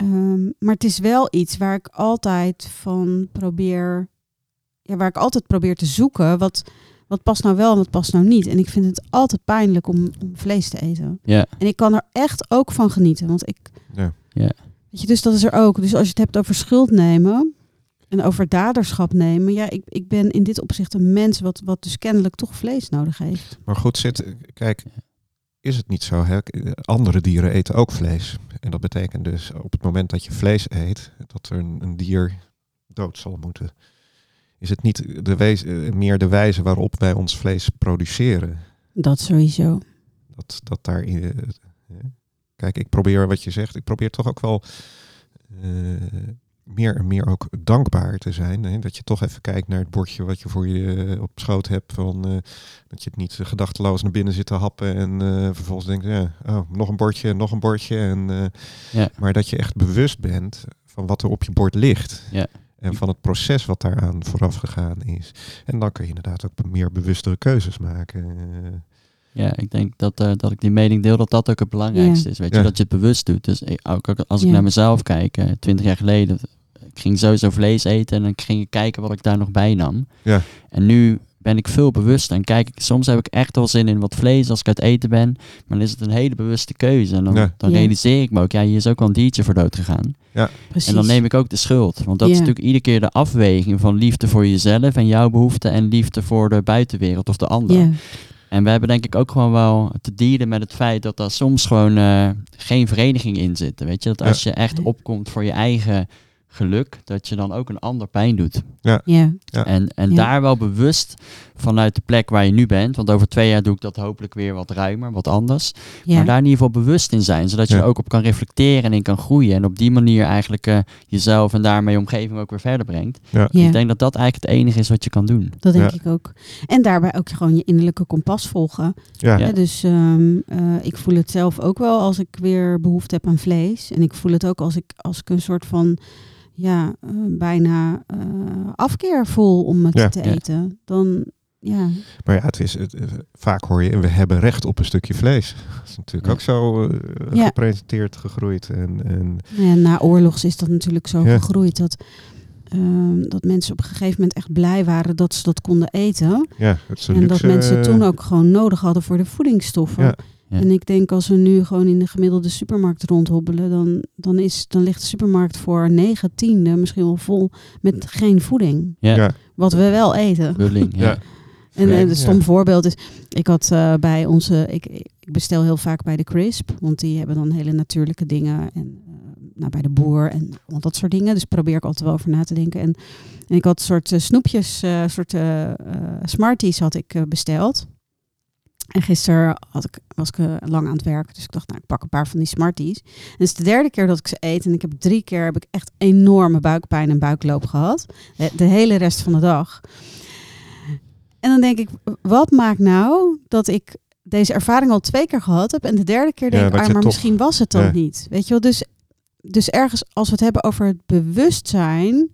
Ehm, maar het is wel iets waar ik altijd van probeer, ja, waar ik altijd probeer te zoeken. Wat, wat past nou wel en wat past nou niet. En ik vind het altijd pijnlijk om, om vlees te eten. Ja, En ik kan er echt ook van genieten. Want ik. Ja. Ja. Weet je, dus dat is er ook. Dus als je het hebt over schuld nemen en over daderschap nemen. Ja, ik, ik ben in dit opzicht een mens wat, wat dus kennelijk toch vlees nodig heeft. Maar goed, zit, kijk, is het niet zo? Hè? Andere dieren eten ook vlees. En dat betekent dus op het moment dat je vlees eet, dat er een, een dier dood zal moeten. Is het niet de wees, eh, meer de wijze waarop wij ons vlees produceren? Dat sowieso. Dat, dat daar. eh, kijk, ik probeer wat je zegt. Ik probeer toch ook wel meer en meer ook dankbaar te zijn. Hè? Dat je toch even kijkt naar het bordje wat je voor je eh, op schoot hebt. Van, eh, dat je het niet eh, gedachteloos naar binnen zit te happen. En eh, vervolgens denkt, ja, oh, nog een bordje, nog een bordje. En, eh, Ja. Maar dat je echt bewust bent van wat er op je bord ligt. Ja. En van het proces wat daaraan vooraf gegaan is. En dan kun je inderdaad ook meer bewustere keuzes maken. Ja, ik denk dat, eh, dat ik die mening deel dat dat ook het belangrijkste is. Weet je, Ja. dat je het bewust doet. Dus ik- ook als ik Ja. naar mezelf kijk, twintig jaar geleden, ik ging sowieso vlees eten en dan ging ik kijken wat ik daar nog bij nam. Ja. En nu ben ik veel bewuster en kijk ik, soms heb ik echt wel zin in wat vlees als ik uit eten ben, maar dan is het een hele bewuste keuze. En dan, Ja. dan Ja. realiseer ik me ook, ja, hier is ook wel een diertje voor dood gegaan. Precies. En dan neem ik ook de schuld. Want dat is Ja. natuurlijk iedere keer de afweging van liefde voor jezelf en jouw behoeften en liefde voor de buitenwereld of de ander. Ja, En we hebben denk ik ook gewoon wel te dealen met het feit dat daar soms gewoon eh, geen vereniging in zit. Weet je, dat Ja. als je echt opkomt voor je eigen geluk, dat je dan ook een ander pijn doet. ja, Ja. En, en Ja. daar wel bewust vanuit de plek waar je nu bent, want over twee jaar doe ik dat hopelijk weer wat ruimer, wat anders. ja. Maar daar in ieder geval bewust in zijn, zodat je Ja. er ook op kan reflecteren en in kan groeien. En op die manier eigenlijk eh, jezelf en daarmee je omgeving ook weer verder brengt. ja. Ik denk dat dat eigenlijk het enige is wat je kan doen. Dat denk Ja. ik ook. En daarbij ook gewoon je innerlijke kompas volgen. ja. Dus ehm, eh, ik voel het zelf ook wel als ik weer behoefte heb aan vlees. En ik voel het ook als ik, als ik een soort van ja, eh, bijna eh, afkeer voel om het Ja. te Ja. eten. Dan ja, Maar ja, het is, het, vaak hoor je, en we hebben recht op een stukje vlees. [laughs] Dat is natuurlijk Ja. ook zo eh, Ja. gepresenteerd, gegroeid. En, en Nou na oorlogs is dat natuurlijk zo Ja. gegroeid dat, ehm, dat mensen op een gegeven moment echt blij waren dat ze dat konden eten. ja, het is een en luxe, dat mensen toen ook gewoon nodig hadden voor de voedingsstoffen. Ja. Ja. En ik denk als we nu gewoon in de gemiddelde supermarkt rondhobbelen, dan, dan, is, dan ligt de supermarkt voor 9 tiende misschien wel vol met geen voeding. Ja, Ja. Wat we wel eten. vulling. [laughs] Ja. En Ja. eh, een stom Ja. voorbeeld is, ik had eh, bij onze, ik, ik bestel heel vaak bij de Crisp, want die hebben dan hele natuurlijke dingen. En eh, nou, bij de boer en al dat soort dingen. Dus probeer ik altijd wel over na te denken. En, en ik had soort snoepjes, eh soort Smarties had ik besteld. En gisteren had ik, was ik eh, lang aan het werk, dus ik dacht, nou, ik pak een paar van die Smarties. En het is de derde keer dat ik ze eet en ik heb drie keer heb ik echt enorme buikpijn en buikloop gehad. De, de hele rest van de dag. En dan denk ik, wat maakt nou dat ik deze ervaring al twee keer gehad heb en de derde keer denk, dat ah, maar toch- misschien was het dan Ja. niet. Weet je wel, dus, dus ergens als we het hebben over het bewustzijn,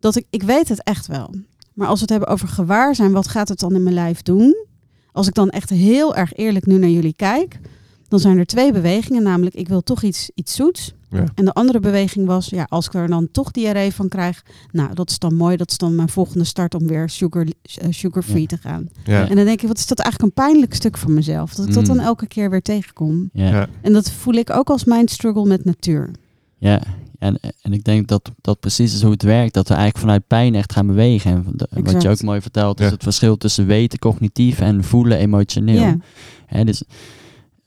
dat ik, ik weet het echt wel. Maar als we het hebben over gewaarzijn, wat gaat het dan in mijn lijf doen? Als ik dan echt heel erg eerlijk nu naar jullie kijk, dan zijn er twee bewegingen. Namelijk, ik wil toch iets, iets zoets. Ja. En de andere beweging was, ja, als ik er dan toch diarree van krijg, nou, dat is dan mooi. Dat is dan mijn volgende start om weer sugar, eh, sugar-free Ja. te gaan. Ja. En dan denk ik, wat is dat eigenlijk een pijnlijk stuk van mezelf? Dat ik dat Mm. dan elke keer weer tegenkom. Ja. Ja. En dat voel ik ook als mijn struggle met natuur. Ja, en, en ik denk dat dat precies is hoe het werkt. Dat we eigenlijk vanuit pijn echt gaan bewegen. En de- wat je ook mooi vertelt, is Ja. het verschil tussen weten cognitief en voelen emotioneel. Ja, Hè, dus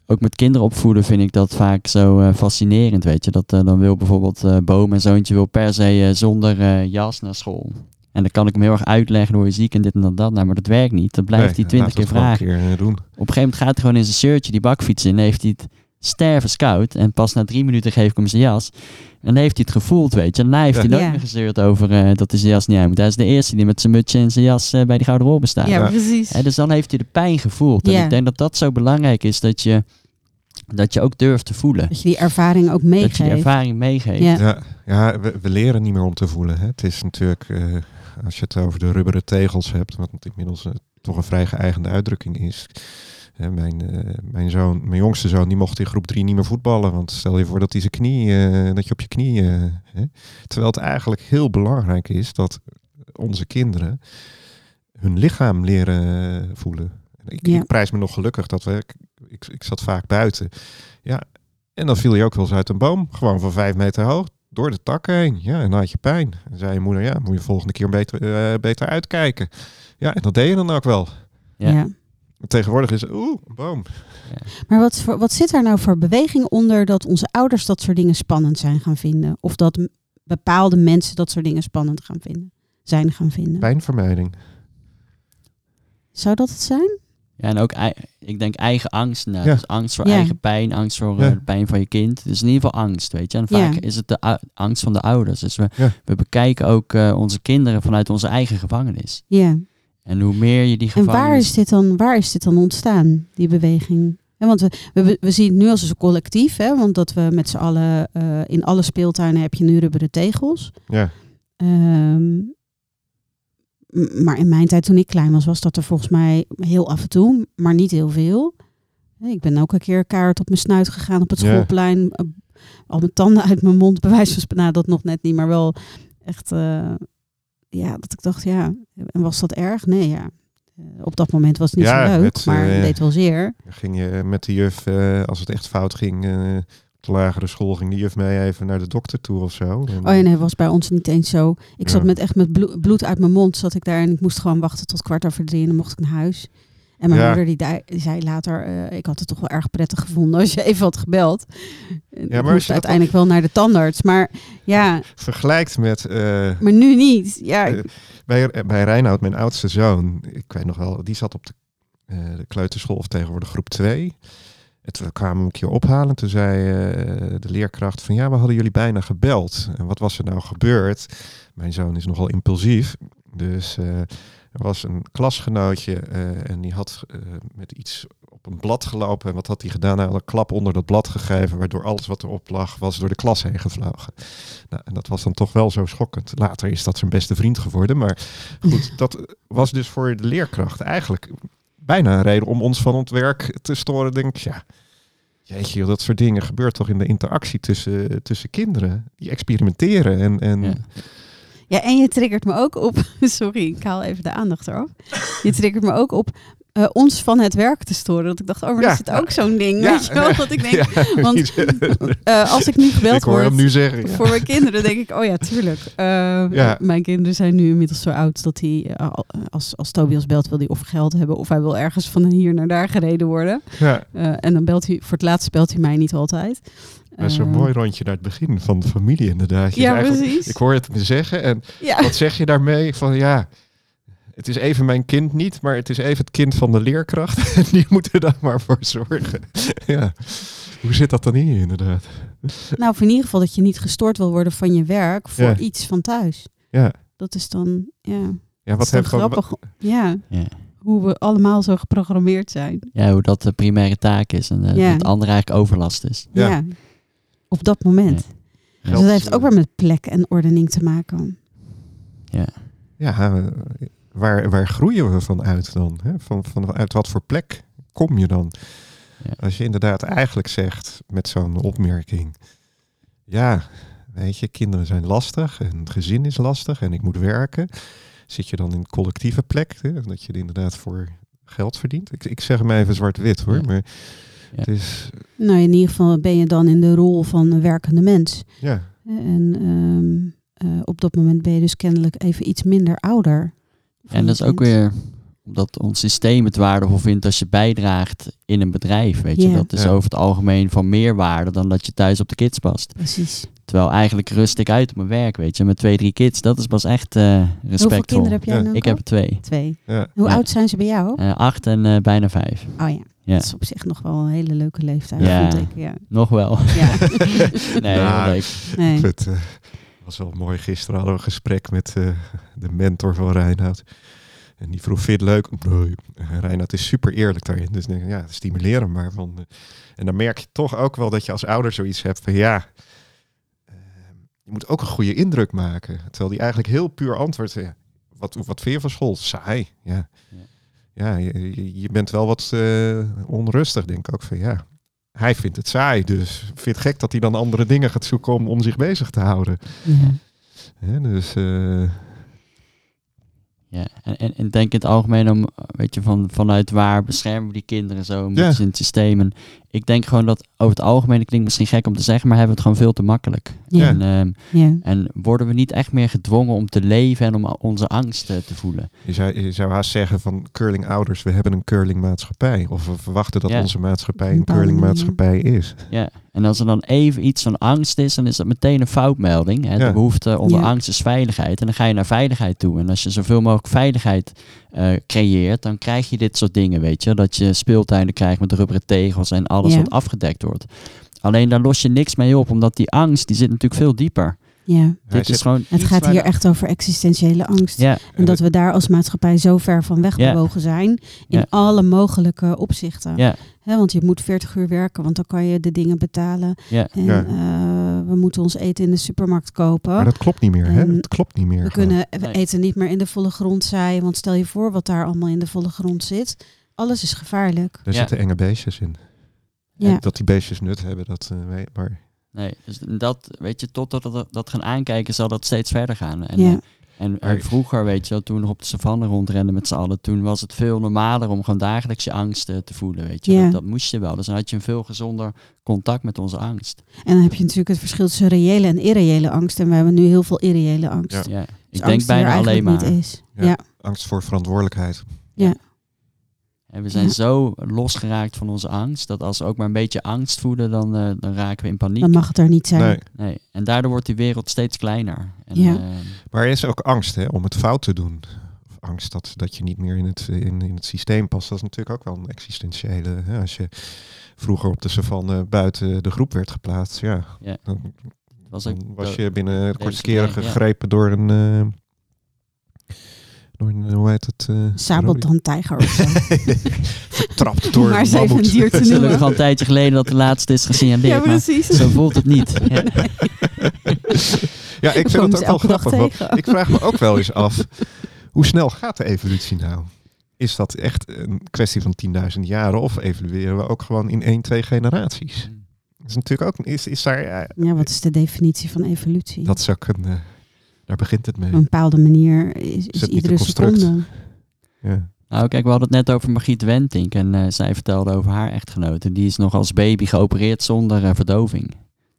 ook met kinderen opvoeden vind ik dat vaak zo eh, fascinerend, weet je. Dat eh, dan wil bijvoorbeeld eh Boom en zoontje wil per se eh, zonder eh, jas naar school. En dan kan ik hem heel erg uitleggen hoe je ziek en dit en dat, dat. Nou, maar dat werkt niet. Dan blijft Nee, hij twintig keer vragen. een keer doen. Op een gegeven moment gaat hij gewoon in zijn shirtje die bakfiets in. Heeft hij het stervenskoud. En pas na drie minuten geef ik hem zijn jas. En dan heeft hij het gevoeld, weet je. En daarna heeft hij Ja. nooit meer gezeurd over eh, dat hij zijn jas niet uit moet. Hij is de eerste die met zijn mutsje en zijn jas eh, bij die gouden rolbe staat. ja, precies. Hè, dus dan heeft hij de pijn gevoeld. En ik denk dat dat zo belangrijk is, dat je, dat je ook durft te voelen. Dat je die ervaring ook Dat je die meegeeft. ervaring meegeeft. Ja. Ja, ja we, we leren niet meer om te voelen. Hè. Het is natuurlijk, eh, als je het over de rubberen tegels hebt, wat inmiddels toch een vrij geëigende uitdrukking is. Hè, mijn, eh, mijn, zoon, mijn jongste zoon, die mocht in groep drie niet meer voetballen. Want stel je voor dat hij zijn knie, eh, dat je op je knie. eh, hè. Terwijl het eigenlijk heel belangrijk is dat onze kinderen hun lichaam leren voelen. Ik, Ja. ik prijs me nog gelukkig dat we. Ik, ik, ik zat vaak buiten. Ja, en dan viel je ook wel eens uit een boom. Gewoon van vijf meter hoog. Door de takken heen. Ja, en dan had je pijn. En zei je moeder, ja, moet je volgende keer beter, eh, beter uitkijken. Ja, en dat deed je dan ook wel. Ja. Ja. Tegenwoordig is, oeh, een boom. Maar wat, wat zit daar nou voor beweging onder dat onze ouders dat soort dingen spannend zijn gaan vinden? Of dat bepaalde mensen dat soort dingen spannend gaan vinden. Zijn gaan vinden. Pijnvermijding. Zou dat het zijn? Ja, en ook, ik denk eigen angst. Nou, Ja. Dus angst voor Ja. eigen pijn, angst voor Ja. eh, de pijn van je kind. Dus in ieder geval angst, weet je. En vaak Ja. is het de angst van de ouders. Dus we, Ja. we bekijken ook eh, onze kinderen vanuit onze eigen gevangenis. Ja. En hoe meer je die En gevangenis... waar is, dit dan, waar is dit dan ontstaan, die beweging? Ja, want we, we, we zien het nu als een collectief, hè, want dat we met z'n allen eh, in alle speeltuinen heb je nu rubberen tegels. Ja. Ehm, maar in mijn tijd toen ik klein was, was dat er volgens mij heel af en toe, maar niet heel veel. Ik ben ook een keer kaart op mijn snuit gegaan op het schoolplein. eh, Al mijn tanden uit mijn mond, bij wijze van spreken. Nou, dat nog net niet, maar wel echt... eh, ja, dat ik dacht, ja, en was dat erg? Nee, ja. Eh, op dat moment was het niet Ja, zo leuk, het, maar eh, het deed wel zeer. Dan ging je met de juf, eh, als het echt fout ging, de lagere school, ging de juf mee even naar de dokter toe of zo. En, Oh ja, nee, was bij ons niet eens zo. Ik zat met echt met bloed, bloed uit mijn mond, zat ik daar en ik moest gewoon wachten tot kwart over drie en dan mocht ik naar huis. En mijn Ja. moeder die, zei later, eh, ik had het toch wel erg prettig gevonden als je even had gebeld. Maar moest je dat uiteindelijk wel naar de tandarts, maar ja, Vergelijkt met eh, maar nu niet. Ja, Eh, bij, bij Reinoud, mijn oudste zoon, ik weet nog wel, die zat op de, eh, de kleuterschool of tegenwoordig groep 2. En toen kwamen we een keer ophalen. Toen zei eh, de leerkracht van ja, we hadden jullie bijna gebeld. En wat was er nou gebeurd? Mijn zoon is nogal impulsief. Dus eh, er was een klasgenootje eh, en die had eh, met iets op een blad gelopen. En wat had hij gedaan? Hij had een klap onder dat blad gegeven, waardoor alles wat erop lag, was door de klas heen gevlogen. Nou, en dat was dan toch wel zo schokkend. Later is dat zijn beste vriend geworden. Maar goed, [laughs] dat was dus voor de leerkracht eigenlijk bijna een reden om ons van het werk te storen. Denk ik, ja, jeetje, dat soort dingen gebeurt toch in de interactie tussen, tussen kinderen. Die experimenteren en... en Ja. Ja, en je triggert me ook op. [laughs] Sorry, ik haal even de aandacht eraf. Je triggert me ook op eh, ons van het werk te storen. Dat ik dacht, oh, maar Ja. is het ook zo'n ding? Ja. Weet je wel? Dat ik denk, [laughs] Ja, want [laughs] eh, als ik nu gebeld ik hoor word hem nu zeggen. Voor mijn kinderen, denk ik, oh ja, tuurlijk. Eh. Mijn kinderen zijn nu inmiddels zo oud dat hij, al- als, als Tobias belt, wil hij of geld hebben of hij wil ergens van hier naar daar gereden worden. Ja, en dan belt hij, voor het laatst belt hij mij niet altijd. Dat is een Eh, mooi rondje naar het begin van de familie inderdaad. Je Ja, precies. Ik hoor het me zeggen en Ja. wat zeg je daarmee? Van ja, het is even mijn kind niet, maar het is even het kind van de leerkracht. [laughs] En die moeten daar maar voor zorgen. [laughs] Ja, hoe zit dat dan hier inderdaad? Nou, of in ieder geval dat je niet gestoord wil worden van je werk voor Ja. iets van thuis. Ja, Dat is dan, ja, ja dat wat dan, grappig. Ja, Ja. hoe we allemaal zo geprogrammeerd zijn. ja, hoe dat de primaire taak is. En eh, Ja. het andere eigenlijk overlast is. Ja. Op dat moment. Ja. Dus dat heeft ook weer met plek en ordening te maken. Ja. Ja, eh, waar, waar groeien we van uit dan? Hè? Van, vanuit wat voor plek kom je dan? Ja. Als je inderdaad eigenlijk zegt met zo'n opmerking... Ja, weet je, kinderen zijn lastig en het gezin is lastig en ik moet werken. Zit je dan in een collectieve plek? Hè? Dat je er inderdaad voor geld verdient? Ik, ik zeg hem even zwart-wit hoor, Ja. maar Ja. het is... Nou, in ieder geval ben je dan in de rol van een werkende mens. Ja, En ehm, eh, op dat moment ben je dus kennelijk even iets minder ouder. En dat is ook weer omdat ons systeem het waardevol vindt als je bijdraagt in een bedrijf. Weet je, dat is Ja. over het algemeen van meer waarde dan dat je thuis op de kids past. Precies. Terwijl eigenlijk rust ik uit op mijn werk, weet je. Met twee, drie kids, dat is pas echt eh respectvol. Hoeveel kinderen heb jij Ja. nou? Ik heb er twee. twee. ja. Hoe Ja. oud zijn ze bij jou? Eh, acht en eh, bijna vijf. Oh ja. Ja, dat is op zich nog wel een hele leuke leeftijd, Ja. ik. Ja. nog wel. ja. [laughs] [laughs] nee, Ja. heel leuk. nee. Het was wel mooi. Gisteren hadden we een gesprek met eh, de mentor van Reinoud. En die vroeg, vind je het leuk? Nee. Reinoud is super eerlijk daarin. Dus ik denk, ja, stimuleer hem maar. Van, en dan merk je toch ook wel dat je als ouder zoiets hebt van, ja, je moet ook een goede indruk maken. Terwijl die eigenlijk heel puur antwoordt, ja, wat, wat vind je van school? Saai, ja. Ja. Ja, je, je- bent wel wat eh, onrustig, denk ik ook van, ja. Hij vindt het saai, dus vindt het gek dat hij dan andere dingen gaat zoeken om, om zich bezig te houden. Ja. Dus eh, Ja, en, en, en denk in het algemeen om, weet je, van, vanuit waar beschermen we die kinderen zo een Ja. het systeem. En ik denk gewoon dat over het algemeen, het klinkt misschien gek om te zeggen, maar hebben we het gewoon veel te makkelijk. Ja. En, ehm, Ja. en worden we niet echt meer gedwongen om te leven en om onze angst eh, te voelen. Je zou, je zou haast zeggen van curling ouders, we hebben een curling maatschappij. Of we verwachten dat Ja. onze maatschappij een curling maatschappij is. Ja, en als er dan even iets van angst is, dan is dat meteen een foutmelding. Hè? Ja. De behoefte onder Ja. angst is veiligheid. En dan ga je naar veiligheid toe. En als je zoveel mogelijk veiligheid eh, creëert, dan krijg je dit soort dingen, weet je. Dat je speeltuinen krijgt met rubberen tegels en alles Ja. wat afgedekt wordt. Alleen daar los je niks mee op, omdat die angst, die zit natuurlijk veel dieper. ja. Dit is gewoon Het gaat hier echt over existentiële angst. Ja, En dat we daar als maatschappij zo ver van wegbewogen zijn. In Ja. alle mogelijke opzichten. ja, Hè, want je moet 40 uur werken, want dan kan je de dingen betalen. ja. En Ja. eh, we moeten ons eten in de supermarkt kopen. Maar dat klopt niet meer, hè? Dat klopt niet meer. we gewoon. kunnen we Nee. eten niet meer in de volle grond zaaien. Want stel je voor wat daar allemaal in de volle grond zit. Alles is gevaarlijk. Er Ja. zitten enge beestjes in. Ja. Dat die beestjes nut hebben, dat eh, weet maar. Nee, dus dat, weet je, totdat we dat, dat gaan aankijken, zal dat steeds verder gaan. En, Ja. eh, en, Maar- vroeger, weet je wel, toen we nog op de savanne rondrenden met z'n allen, toen was het veel normaler om gewoon dagelijks je angst eh, te voelen, weet je. Ja. Dat, dat moest je wel. Dus dan had je een veel gezonder contact met onze angst. En dan heb je natuurlijk het verschil tussen reële en irreële angst. En we hebben nu heel veel irreële angst. Ja. Ja, Dus ik denk er bijna alleen maar. niet is. Ja. Ja. Angst voor verantwoordelijkheid. En we zijn Ja. zo losgeraakt van onze angst, dat als we ook maar een beetje angst voelen, dan, eh, dan raken we in paniek. Dan mag het er niet zijn. Nee. Nee. En daardoor wordt die wereld steeds kleiner. En, Ja. eh, Maar er is ook angst hè, om het fout te doen. Of angst dat, dat je niet meer in het, in, in het systeem past. Dat is natuurlijk ook wel een existentiële. Hè, als je vroeger op de savanne buiten de groep werd geplaatst, ja, Ja. dan, was ook dan was je binnen een kortste keren ja. gegrepen door een. eh, door een, hoe heet het? eh, Sabeltandtijger of zo. [laughs] Vertrapt [laughs] door maar even een dier te noemen. gelukkig al een tijdje geleden dat de laatste is gesignaleerd. Ja, maar precies. zo voelt het niet. [laughs] Ja. Ja, ik vind het ze ook wel grappig. want tegen. Ik vraag me ook wel eens af, hoe snel gaat de evolutie nou? Is dat echt een kwestie van 10.000 jaren of evolueren we ook gewoon in één, twee generaties? Dat is natuurlijk ook, is, is daar, ja, Ja, wat is de definitie van evolutie? dat is ook een, eh, daar begint het mee. Op een bepaalde manier is, is het niet iedere een construct? seconde. Ja. Nou, kijk, we hadden het net over Margriet Wentink en eh, zij vertelde over haar echtgenote. Die is nog als baby geopereerd zonder eh, verdoving.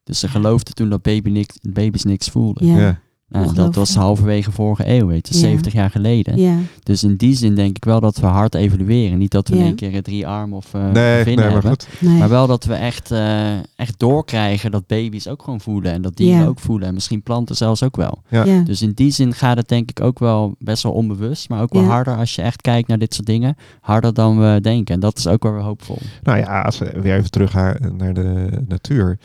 Dus ze geloofde toen dat baby niks, baby's niks voelden. Ja. Ja. Nou, dat was halverwege vorige eeuw, weet je, Ja. 70 jaar geleden. Ja, Dus in die zin denk ik wel dat we hard evolueren. Niet dat we Ja. in één keer drie armen of eh Nee, vinnen nee, maar hebben. goed. nee. Maar wel dat we echt, eh, echt doorkrijgen dat baby's ook gewoon voelen. En dat dieren Ja. ook voelen. En misschien planten zelfs ook wel. Ja. ja. Dus in die zin gaat het denk ik ook wel best wel onbewust. Maar ook wel Ja. harder als je echt kijkt naar dit soort dingen. Harder dan we denken. En dat is ook waar we hoopvol. Nou ja, als we weer even terug naar de natuur.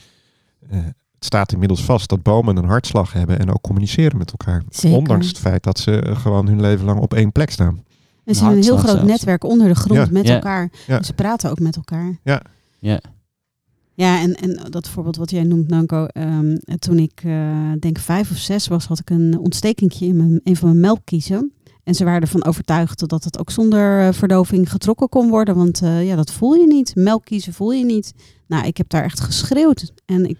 Eh, het staat inmiddels vast dat bomen een hartslag hebben en ook communiceren met elkaar. Zeker. Ondanks het feit dat ze gewoon hun leven lang op één plek staan. En ze hebben een heel groot zelfs. netwerk onder de grond Ja. met Ja. elkaar. Ja. Dus ze praten ook met elkaar. Ja, Ja, en, en dat voorbeeld wat jij noemt, Nanko. ehm, toen ik eh, denk vijf of zes was, had ik een ontstekingje in mijn, een van mijn melkkiezen. En ze waren ervan overtuigd dat het ook zonder eh, verdoving getrokken kon worden. Want eh, ja, dat voel je niet. Melkkiezen voel je niet. Nou, ik heb daar echt geschreeuwd. En ik,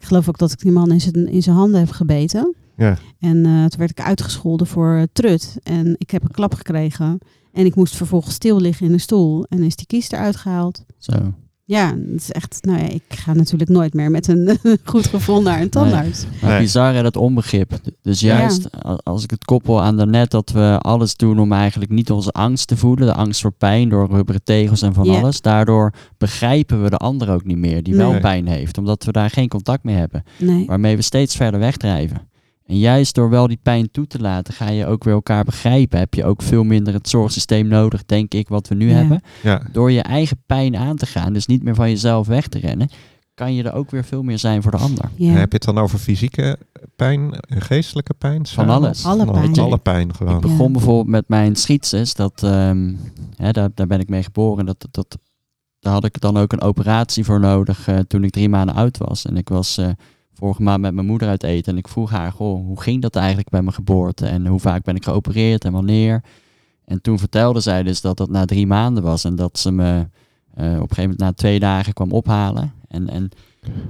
ik geloof ook dat ik die man in zijn, in zijn handen heb gebeten. Ja. En eh, toen werd ik uitgescholden voor eh, trut. En ik heb een klap gekregen. En ik moest vervolgens stil liggen in een stoel. En is die kies eruit gehaald. zo. Ja, het is echt. Nou ja, ik ga natuurlijk nooit meer met een [laughs] goed gevoel naar een tandarts. Maar Nee. bizar hè, dat onbegrip. Dus juist als ik het koppel aan daarnet dat we alles doen om eigenlijk niet onze angst te voelen. De angst voor pijn door rubberen tegels en van Ja. alles. Daardoor begrijpen we de ander ook niet meer die wel pijn heeft. Omdat we daar geen contact mee hebben. Nee. Waarmee we steeds verder wegdrijven. En juist door wel die pijn toe te laten, ga je ook weer elkaar begrijpen. Heb je ook veel minder het zorgsysteem nodig, denk ik, wat we nu Ja. hebben. Ja. Door je eigen pijn aan te gaan, dus niet meer van jezelf weg te rennen, kan je er ook weer veel meer zijn voor de ander. Ja. Heb je het dan over fysieke pijn, en geestelijke pijn? samen? alles. Alle Van pijn. Alle pijn gewoon. Ik begon bijvoorbeeld met mijn schietses, dat, ehm, hè, daar, daar ben ik mee geboren. Dat, dat, dat, daar had ik dan ook een operatie voor nodig eh, toen ik drie maanden oud was. En ik was eh, vorige maand met mijn moeder uit eten en ik vroeg haar, goh, hoe ging dat eigenlijk bij mijn geboorte? En hoe vaak ben ik geopereerd en wanneer? En toen vertelde zij dus dat dat na drie maanden was en dat ze me eh, op een gegeven moment na twee dagen kwam ophalen. En, en,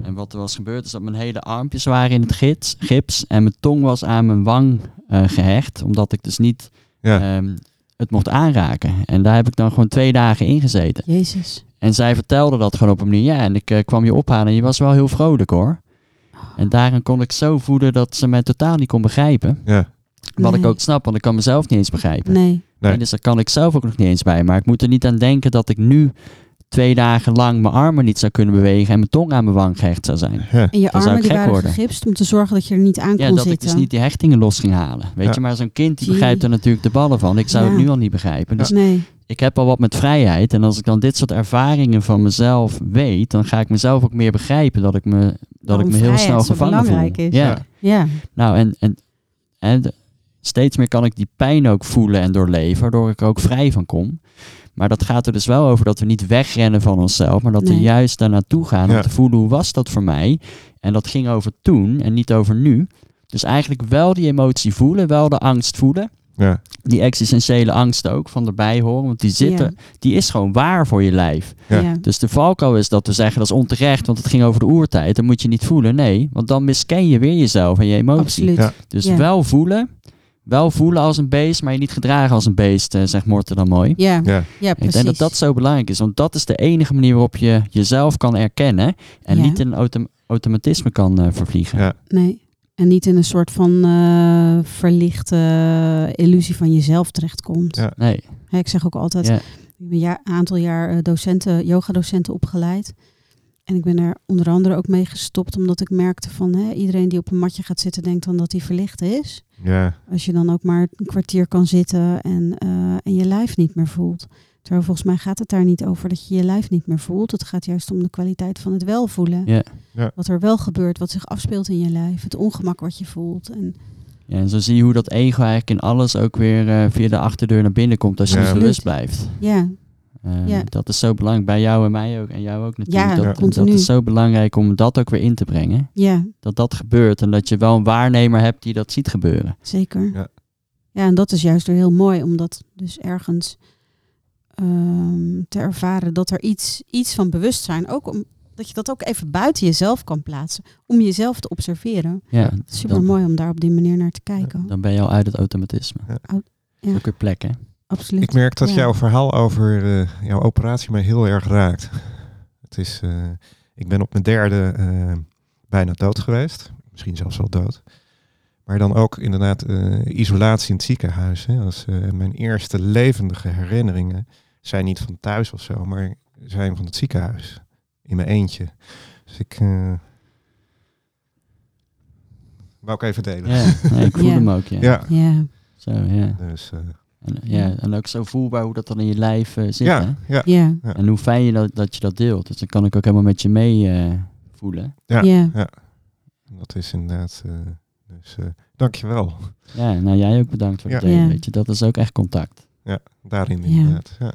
en wat er was gebeurd is dat mijn hele armpjes waren in het gips, gips en mijn tong was aan mijn wang eh, gehecht, omdat ik dus niet Ja. ehm, het mocht aanraken. En daar heb ik dan gewoon twee dagen in gezeten. Jezus. En zij vertelde dat gewoon op een manier. Ja, en ik eh, kwam je ophalen en je was wel heel vrolijk hoor. En daarin kon ik zo voelen dat ze mij totaal niet kon begrijpen. Ja. Wat ik ook snap, want ik kan mezelf niet eens begrijpen. Nee. Nee. En dus daar kan ik zelf ook nog niet eens bij. Maar ik moet er niet aan denken dat ik nu twee dagen lang mijn armen niet zou kunnen bewegen en mijn tong aan mijn wang gehecht zou zijn. Ja. En je Dan zou armen ik die gek waren worden. gegipst om te zorgen dat je er niet aan Ja, kon dat ik zitten. dus niet die hechtingen los ging halen. Weet Ja. je, maar zo'n kind die begrijpt er natuurlijk de ballen van. Ik zou Ja. het nu al niet begrijpen. Dus Nee. ik heb al wat met vrijheid. En als ik dan dit soort ervaringen van mezelf weet, dan ga ik mezelf ook meer begrijpen dat ik me, dat Waarom ik me heel snel gevangen voel. belangrijk is. Ja. Ja. Ja. Nou, en, en, en steeds meer kan ik die pijn ook voelen en doorleven, waardoor ik er ook vrij van kom. Maar dat gaat er dus wel over dat we niet wegrennen van onszelf, maar dat we juist daar naartoe gaan Ja. om te voelen hoe was dat voor mij. En dat ging over toen en niet over nu. Dus eigenlijk wel die emotie voelen, wel de angst voelen. Ja. Die existentiële angst ook van erbij horen, want die, zitten, Ja. die is gewoon waar voor je lijf. Ja. Ja. Dus de valkuil is dat we zeggen dat is onterecht, want het ging over de oertijd. Dan moet je niet voelen. Nee, want dan misken je weer jezelf en je emotie. Absoluut. Ja. Dus Ja. wel voelen. Wel voelen als een beest, maar je niet gedragen als een beest, eh, zegt Morten dan mooi. Ja. Ja. Ja, Ik precies. denk dat dat zo belangrijk is, want dat is de enige manier waarop je jezelf kan erkennen en Ja. niet in een autom- automatisme kan eh, vervliegen. Ja. Nee. En niet in een soort van eh, verlichte illusie van jezelf terechtkomt. Ja. Nee, ik zeg ook altijd, Ja. ik heb een, jaar, aantal jaar eh, docenten, yogadocenten opgeleid. En ik ben er onder andere ook mee gestopt, omdat ik merkte van hè, iedereen die op een matje gaat zitten, denkt dan dat hij verlicht is. Ja. Als je dan ook maar een kwartier kan zitten en, eh, en je lijf niet meer voelt. Terwijl volgens mij gaat het daar niet over dat je je lijf niet meer voelt. Het gaat juist om de kwaliteit van het wel voelen. Ja. Ja. Wat er wel gebeurt, wat zich afspeelt in je lijf. Het ongemak wat je voelt. En ja, en zo zie je hoe dat ego eigenlijk in alles ook weer eh, via de achterdeur naar binnen komt als je Ja. bewust blijft. ja, Eh, Ja. Dat is zo belangrijk, bij jou en mij ook, en jou ook natuurlijk. Ja, dat, is zo belangrijk om dat ook weer in te brengen. ja, Dat dat gebeurt en dat je wel een waarnemer hebt die dat ziet gebeuren. zeker. Ja. Ja, en dat is juist weer heel mooi, om dat dus ergens ehm, te ervaren dat er iets, iets van bewustzijn, ook om, dat je dat ook even buiten jezelf kan plaatsen, om jezelf te observeren. Ja, Super mooi om daar op die manier naar te kijken. dan ben je al uit het automatisme. Ja. Ook weer plek, hè? Absoluut. Ik merk dat Ja. jouw verhaal over eh, jouw operatie mij heel erg raakt. Het is, eh, ik ben op mijn derde eh, bijna dood geweest. Misschien zelfs wel dood. Maar dan ook inderdaad eh, isolatie in het ziekenhuis. Hè. Dat is, eh, mijn eerste levendige herinneringen zijn niet van thuis of zo, maar zijn van het ziekenhuis. In mijn eentje. Dus ik... eh wou ik even delen. Ja, ik voel Ja. hem ook, ja. Ja. Ja, Zo, ja. Dus, eh, En, ja. en ook zo voelbaar hoe dat dan in je lijf eh, zit, hè? ja, ja, ja, Ja. En hoe fijn je dat, dat je dat deelt. Dus dan kan ik ook helemaal met je mee eh, voelen. Ja. ja. dat is inderdaad... eh dus uh, dankjewel. Ja, nou jij ook bedankt voor het delen, Ja. weet je. Dat is ook echt contact. Daarin Ja. inderdaad. Ja.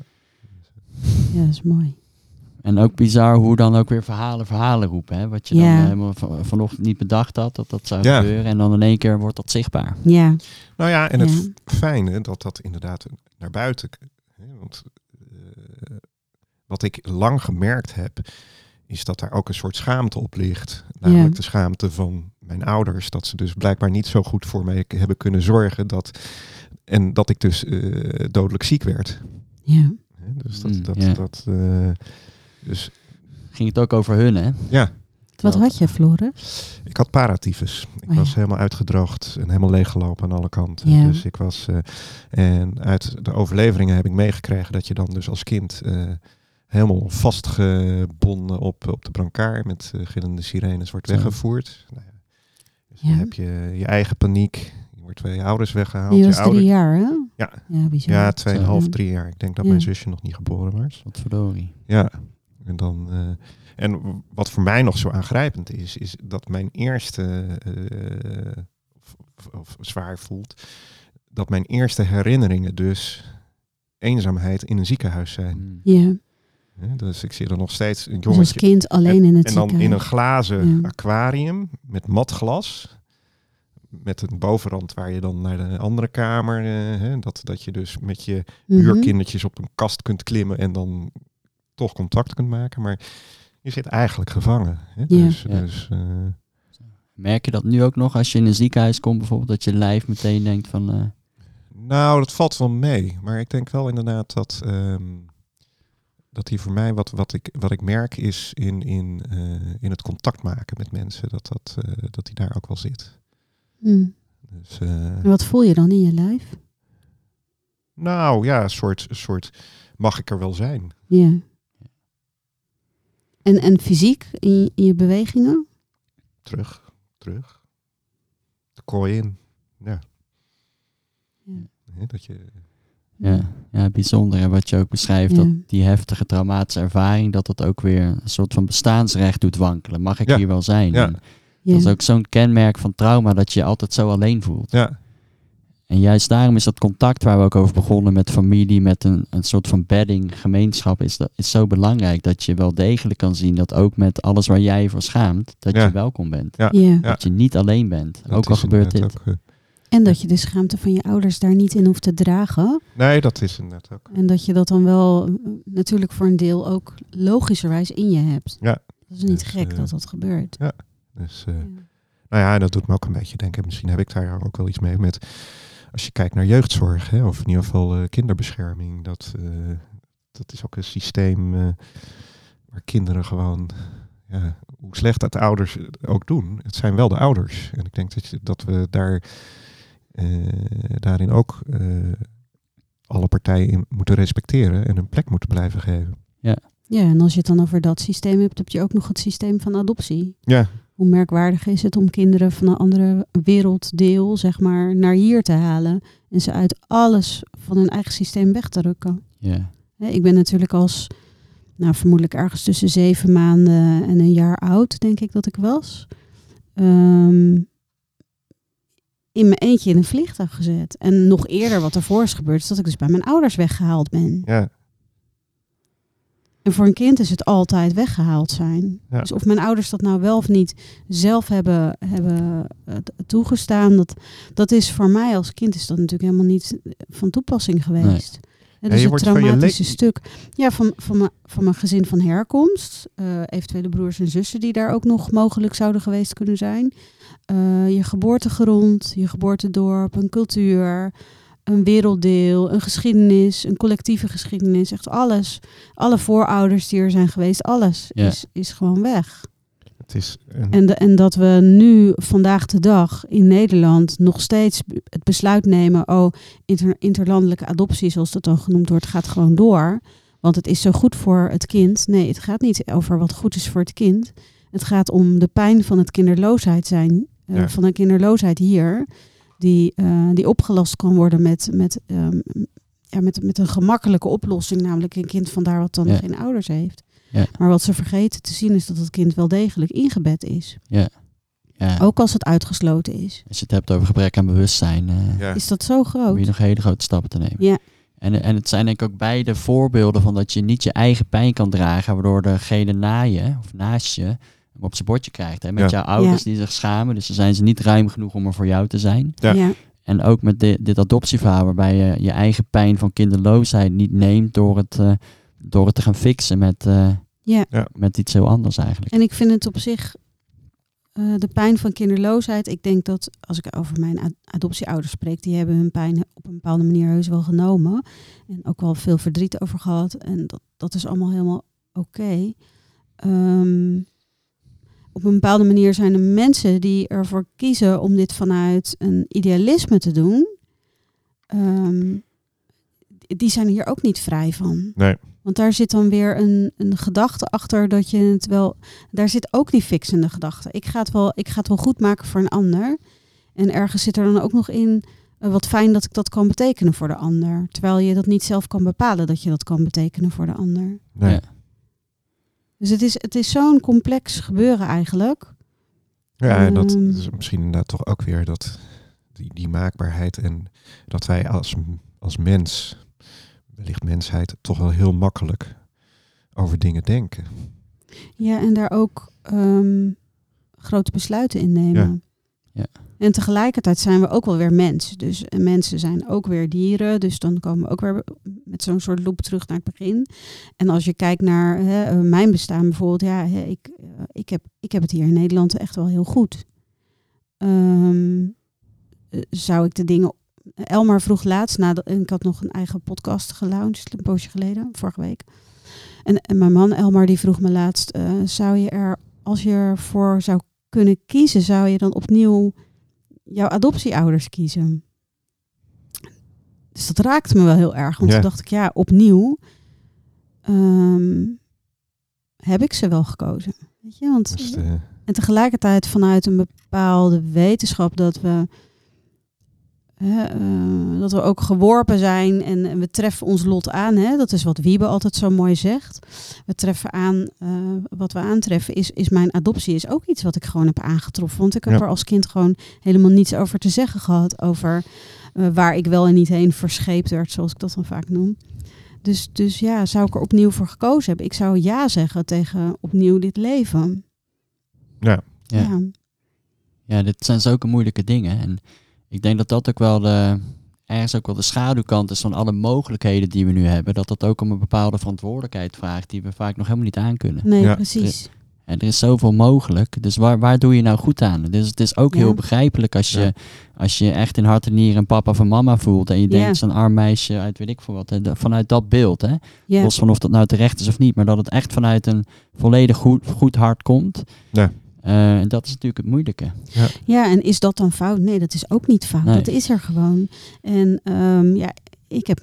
ja, dat is mooi. En ook bizar hoe dan ook weer verhalen verhalen roepen. Hè? Wat je dan Ja. eh, helemaal van, vanochtend niet bedacht had, dat dat zou Ja. gebeuren. En dan in één keer wordt dat zichtbaar. Ja, Nou ja, en het fijne dat dat inderdaad naar buiten. Hè, want eh, wat ik lang gemerkt heb, is dat daar ook een soort schaamte op ligt. Namelijk Ja. de schaamte van mijn ouders. Dat ze dus blijkbaar niet zo goed voor mij hebben kunnen zorgen. Dat, en dat ik dus eh, dodelijk ziek werd. ja. Hè, Dus dat. Mm, dat, ja. dat eh, dus Ging het ook over hun, hè? ja, Wat had je, Floris? Ik had paratyfus. Ik Oh ja. was helemaal uitgedroogd en helemaal leeggelopen aan alle kanten. Ja. Dus ik was. eh, en uit de overleveringen heb ik meegekregen dat je dan dus als kind eh, helemaal vastgebonden op, op de brancard met uh, gillende sirenes wordt Zo. weggevoerd. Nou ja. Dus dan heb je je eigen paniek. Je wordt bij je ouders weggehaald. Je je was ouder- drie jaar, hè? Ja. Ja, bizar. Ja, tweeënhalf, Zo. drie jaar. Ik denk dat Ja. mijn zusje nog niet geboren was. Wat verdorie. Ja, en dan. eh, en wat voor mij nog zo aangrijpend is, is dat mijn eerste. eh, of, of- of zwaar voelt. Dat mijn eerste herinneringen dus eenzaamheid in een ziekenhuis zijn. Mm. Ja, Hè, Dus ik zie er nog steeds een dus als jongetje. kind alleen in het en dan in een glazen Ja. aquarium met matglas. Met een bovenrand waar je dan naar de andere kamer. eh, hè, dat, dat je dus met je Mhm. huurkindertjes op een kast kunt klimmen en dan toch contact kunt maken. Maar je zit eigenlijk gevangen. Hè? Ja. Dus, Ja. dus eh, Merk je dat nu ook nog als je in een ziekenhuis komt bijvoorbeeld, dat je lijf meteen denkt van... eh, nou, dat valt wel mee. Maar ik denk wel inderdaad dat... ehm, dat die voor mij, wat, wat, ik, wat ik merk, is in, in, eh, in het contact maken met mensen. Dat, dat, eh, dat die daar ook wel zit. Hm. Dus, eh, En wat voel je dan in je lijf? nou ja, een soort, soort mag ik er wel zijn. Ja. En, en fysiek in je, in je bewegingen? Terug, terug. De kooi in. Ja. Ja. Dat je, Ja, ja, bijzonder. En wat je ook beschrijft, Ja. dat die heftige traumatische ervaring, dat dat ook weer een soort van bestaansrecht doet wankelen. Mag ik Ja. hier wel zijn? Ja. Dat is ook zo'n kenmerk van trauma, dat je je altijd zo alleen voelt. ja, En juist daarom is dat contact waar we ook over begonnen met familie, met een, een soort van bedding, gemeenschap, is, dat, is zo belangrijk dat je wel degelijk kan zien dat ook met alles waar jij je voor schaamt, dat Ja. je welkom bent. Ja. Ja. Dat je niet alleen bent, dat ook al is gebeurt dit. ook, eh, En dat je de schaamte van je ouders daar niet in hoeft te dragen. nee, dat is inderdaad ook. En dat je dat dan wel eh, natuurlijk voor een deel ook logischerwijs in je hebt. Ja. Dat is niet Dus, gek eh, dat dat gebeurt. Dus, eh, nou ja, dat doet me ook een beetje denken. Misschien heb ik daar ook wel iets mee met. Als je kijkt naar jeugdzorg, hè, of in ieder geval eh, kinderbescherming, dat, eh, dat is ook een systeem eh, waar kinderen gewoon, ja, hoe slecht dat de ouders ook doen, het zijn wel de ouders. En ik denk dat, je, dat we daar eh, daarin ook eh, alle partijen in moeten respecteren en een plek moeten blijven geven. Ja, en als je het dan over dat systeem hebt, heb je ook nog het systeem van adoptie. Ja, Hoe merkwaardig is het om kinderen van een andere werelddeel, zeg maar, naar hier te halen. En ze uit alles van hun eigen systeem weg te rukken. Ja, Hè, Ik ben natuurlijk als, nou vermoedelijk ergens tussen zeven maanden en een jaar oud, denk ik dat ik was. Ehm, in mijn eentje in een vliegtuig gezet. En nog eerder wat ervoor is gebeurd, is dat ik dus bij mijn ouders weggehaald ben. ja, En voor een kind is het altijd weggehaald zijn. Ja. Dus of mijn ouders dat nou wel of niet zelf hebben, hebben eh, toegestaan, dat, dat is voor mij als kind is dat natuurlijk helemaal niet van toepassing geweest. Hè, je dus het wordt van je traumatische stuk ja, van, van, mijn, van mijn gezin van herkomst, eh, eventuele broers en zussen die daar ook nog mogelijk zouden geweest kunnen zijn. Eh, je geboortegrond, je geboortedorp, een cultuur, een werelddeel, een geschiedenis, een collectieve geschiedenis, echt alles. Alle voorouders die er zijn geweest, alles Ja. is, is gewoon weg. het is een, En, de, en dat we nu, vandaag de dag, in Nederland nog steeds het besluit nemen, oh, inter, interlandelijke adoptie, zoals dat dan genoemd wordt, gaat gewoon door. Want het is zo goed voor het kind. Nee, het gaat niet over wat goed is voor het kind. Het gaat om de pijn van het kinderloosheid zijn, eh, Ja. van de kinderloosheid hier, die, eh, die opgelast kan worden met, met, ehm, ja, met, met een gemakkelijke oplossing, namelijk een kind vandaar wat dan Ja. geen ouders heeft. Ja. Maar wat ze vergeten te zien is dat het kind wel degelijk ingebed is. ja. Ook als het uitgesloten is. Als je het hebt over gebrek aan bewustzijn, eh, ja. Is dat zo moet groot? je nog hele grote stappen te nemen. Ja. En, en het zijn denk ik ook beide voorbeelden van dat je niet je eigen pijn kan dragen, waardoor degene na je of naast je op zijn bordje krijgt. Hè? Met Ja. jouw ouders die zich schamen, dus dan zijn ze niet ruim genoeg om er voor jou te zijn. Ja. Ja. En ook met di- dit adoptieverhaal, waarbij je je eigen pijn van kinderloosheid niet neemt door het, eh, door het te gaan fixen met, eh, Ja. Ja. met iets heel anders eigenlijk. En ik vind het op zich, eh, de pijn van kinderloosheid. Ik denk dat als ik over mijn ad- adoptieouders spreek, die hebben hun pijn op een bepaalde manier heus wel genomen. En ook wel veel verdriet over gehad. En dat, dat is allemaal helemaal oké. Ehm, op een bepaalde manier zijn er mensen die ervoor kiezen om dit vanuit een idealisme te doen. ehm, die zijn hier ook niet vrij van. Nee. Want daar zit dan weer een, een gedachte achter dat je het wel. Daar zit ook die fixende gedachte. Ik ga, het wel, ik ga het wel goed maken voor een ander. En ergens zit er dan ook nog in. eh, wat fijn dat ik dat kan betekenen voor de ander. Terwijl je dat niet zelf kan bepalen dat je dat kan betekenen voor de ander. Nee. Ja. Dus het is, het is zo'n complex gebeuren eigenlijk. Ja, en dat Ehm. is misschien inderdaad toch ook weer dat die, die maakbaarheid en dat wij als, als mens, wellicht mensheid, toch wel heel makkelijk over dingen denken. Ja, en daar ook ehm, grote besluiten in nemen. Ja. En tegelijkertijd zijn we ook wel weer mens. Dus en mensen zijn ook weer dieren. Dus dan komen we ook weer met zo'n soort loop terug naar het begin. En als je kijkt naar hè, eh, mijn bestaan bijvoorbeeld. Ja, hè, ik, eh, ik, heb, ik heb het hier in Nederland echt wel heel goed. Ehm, eh, zou ik de dingen... Elmar vroeg laatst, nadat, en ik had nog een eigen podcast gelaunched, een poosje geleden, vorige week. En, mijn man Elmar die vroeg me laatst, zou je er, als je ervoor zou kunnen kiezen, zou je dan opnieuw jouw adoptieouders kiezen? Dus dat raakte me wel heel erg, want Ja. toen dacht ik, ja, opnieuw ehm, heb ik ze wel gekozen. Weet je, want eh, en tegelijkertijd vanuit een bepaalde wetenschap dat we, hè, eh, dat we ook geworpen zijn en, en we treffen ons lot aan. Hè? Dat is wat Wiebe altijd zo mooi zegt. We treffen aan, eh, wat we aantreffen is, is mijn adoptie is ook iets wat ik gewoon heb aangetroffen. Want ik heb Ja. er als kind gewoon helemaal niets over te zeggen gehad. Over eh, waar ik wel en niet heen verscheept werd, zoals ik dat dan vaak noem. Dus, dus ja, zou ik er opnieuw voor gekozen hebben? Ik zou ja zeggen tegen opnieuw dit leven. ja, Ja. ja. Ja, dit zijn zulke moeilijke dingen. En ik denk dat dat ook wel de, ergens ook wel de schaduwkant is van alle mogelijkheden die we nu hebben. Dat dat ook om een bepaalde verantwoordelijkheid vraagt die we vaak nog helemaal niet aankunnen. Nee, Ja. precies. En er is zoveel mogelijk. Dus waar, waar doe je nou goed aan? Dus het is ook Ja. heel begrijpelijk als je, Ja. als je echt in hart en nieren een papa van mama voelt. En je Ja. denkt, zo'n arm meisje uit weet ik veel wat. Vanuit dat beeld, hè. Ja. Los van of dat nou terecht is of niet. Maar dat het echt vanuit een volledig goed, goed hart komt. Ja. Eh, en dat is natuurlijk het moeilijke. ja, en is dat dan fout? Nee, dat is ook niet fout. Nee. Dat is er gewoon. En ehm, ja, ik heb,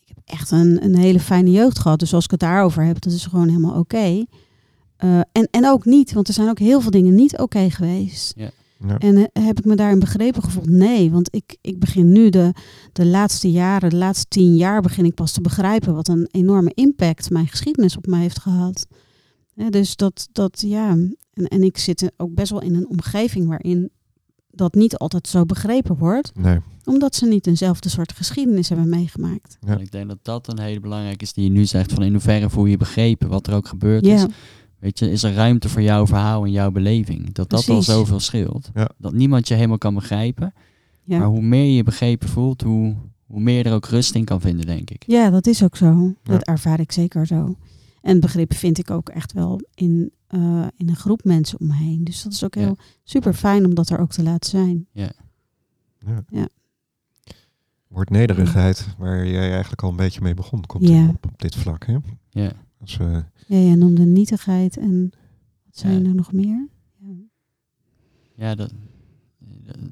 ik heb echt een, een hele fijne jeugd gehad. Dus als ik het daarover heb, dat is gewoon helemaal oké. Eh, en, en ook niet, want er zijn ook heel veel dingen niet oké geweest. ja. En eh, heb ik me daarin begrepen gevoeld? Nee, want ik, ik begin nu de, de laatste jaren, de laatste tien jaar, begin ik pas te begrijpen wat een enorme impact mijn geschiedenis op mij heeft gehad. Hè, dus dat, dat ja, en, en ik zit ook best wel in een omgeving waarin dat niet altijd zo begrepen wordt, nee. omdat ze niet eenzelfde soort geschiedenis hebben meegemaakt. Ja. Ik denk dat dat een hele belangrijke is die je nu zegt. Van in hoeverre voel je je begrepen wat er ook gebeurd is. Ja, Weet je, is er ruimte voor jouw verhaal en jouw beleving? Dat dat al zoveel scheelt. Ja. Dat niemand je helemaal kan begrijpen. Maar ja. hoe meer je je begrepen voelt, hoe, hoe meer je er ook rust in kan vinden, denk ik. ja, dat is ook zo. Ja. Dat ervaar ik zeker zo. En begrip vind ik ook echt wel in, eh, in een groep mensen om me heen. Dus dat is ook Ja. heel super fijn om dat er ook te laten zijn. Woord nederigheid, waar jij eigenlijk al een beetje mee begon, komt Ja. op, op dit vlak. Hè? Ja. Als we, Ja, jij noemde nietigheid en wat zijn Ja. er nog meer? Ja. Ja, dat,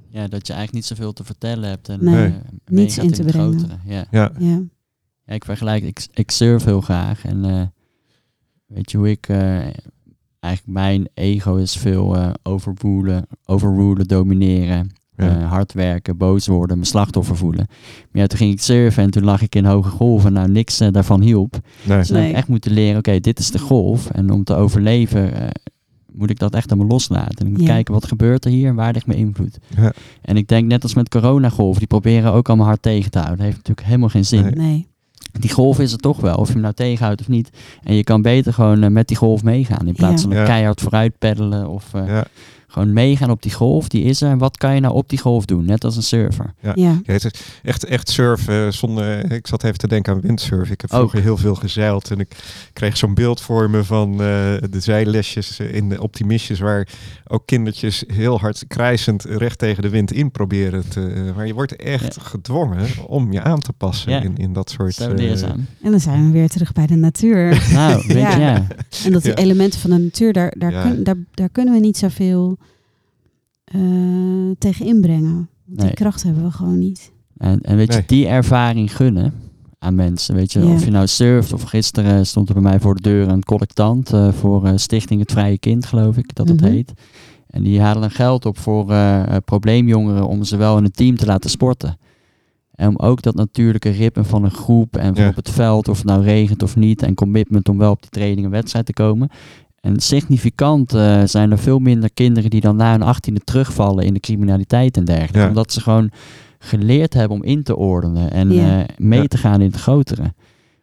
ja, dat je eigenlijk niet zoveel te vertellen hebt. En Nee, eh, niets in te het brengen. grotere. Ja. ja, Ja. ja, ik vergelijk, ik, ik surf heel graag. En eh, weet je hoe ik, eh, eigenlijk mijn ego is veel eh overrulen, overrulen, domineren. ja. Eh, hard werken, boos worden, mijn slachtoffer voelen. Maar ja, toen ging ik surfen en toen lag ik in hoge golven. Nou, niks eh, daarvan hielp. nee. Dus Nee. ik echt moeten leren, oké, dit is de golf. En om te overleven eh, moet ik dat echt allemaal loslaten. En ik moet Ja. kijken, wat gebeurt er hier en waar ligt mijn invloed? Ja. En ik denk net als met coronagolf, die proberen ook allemaal hard tegen te houden. Dat heeft natuurlijk helemaal geen zin. Nee. Nee. Die golf is er toch wel, of je hem nou tegenhoudt of niet. En je kan beter gewoon eh, met die golf meegaan. In plaats Ja. van Ja. keihard vooruit peddelen of... eh, ja. Gewoon meegaan op die golf, die is er. En wat kan je nou op die golf doen? Net als een surfer. Ja. Ja. Ja, het is echt, echt surfen zonder. Ik zat even te denken aan windsurfen. Ik heb Ook. vroeger heel veel gezeild en ik kreeg zo'n beeld voor me van eh, de zeillesjes in de optimistjes, waar ook kindertjes heel hard krijzend recht tegen de wind in proberen te. maar je wordt echt gedwongen om je aan te passen Ja. in, in dat soort. Zo eh. En dan zijn we weer terug bij de natuur. nou, Ja. En dat die Ja. elementen van de natuur, daar, daar, Ja. kun- daar, daar kunnen we niet zoveel eh tegen inbrengen. Nee. Die kracht hebben we gewoon niet. En, en weet je, die ervaring gunnen aan mensen. Weet je, Ja. of je nou surft of gisteren stond er bij mij voor de deur een collectant eh, voor eh, Stichting Het Vrije Kind, geloof ik, dat het Mhm. heet. En die halen geld op voor probleemjongeren om ze wel in een team te laten sporten. En om ook dat natuurlijke ritme van een groep en van Ja. op het veld, of het nou regent of niet, en commitment om wel op die training en wedstrijd te komen. En significant eh, zijn er veel minder kinderen die dan na hun achttiende terugvallen in de criminaliteit en dergelijke. Ja. Omdat ze gewoon geleerd hebben om in te ordenen en Ja. eh, mee Ja. te gaan in het grotere.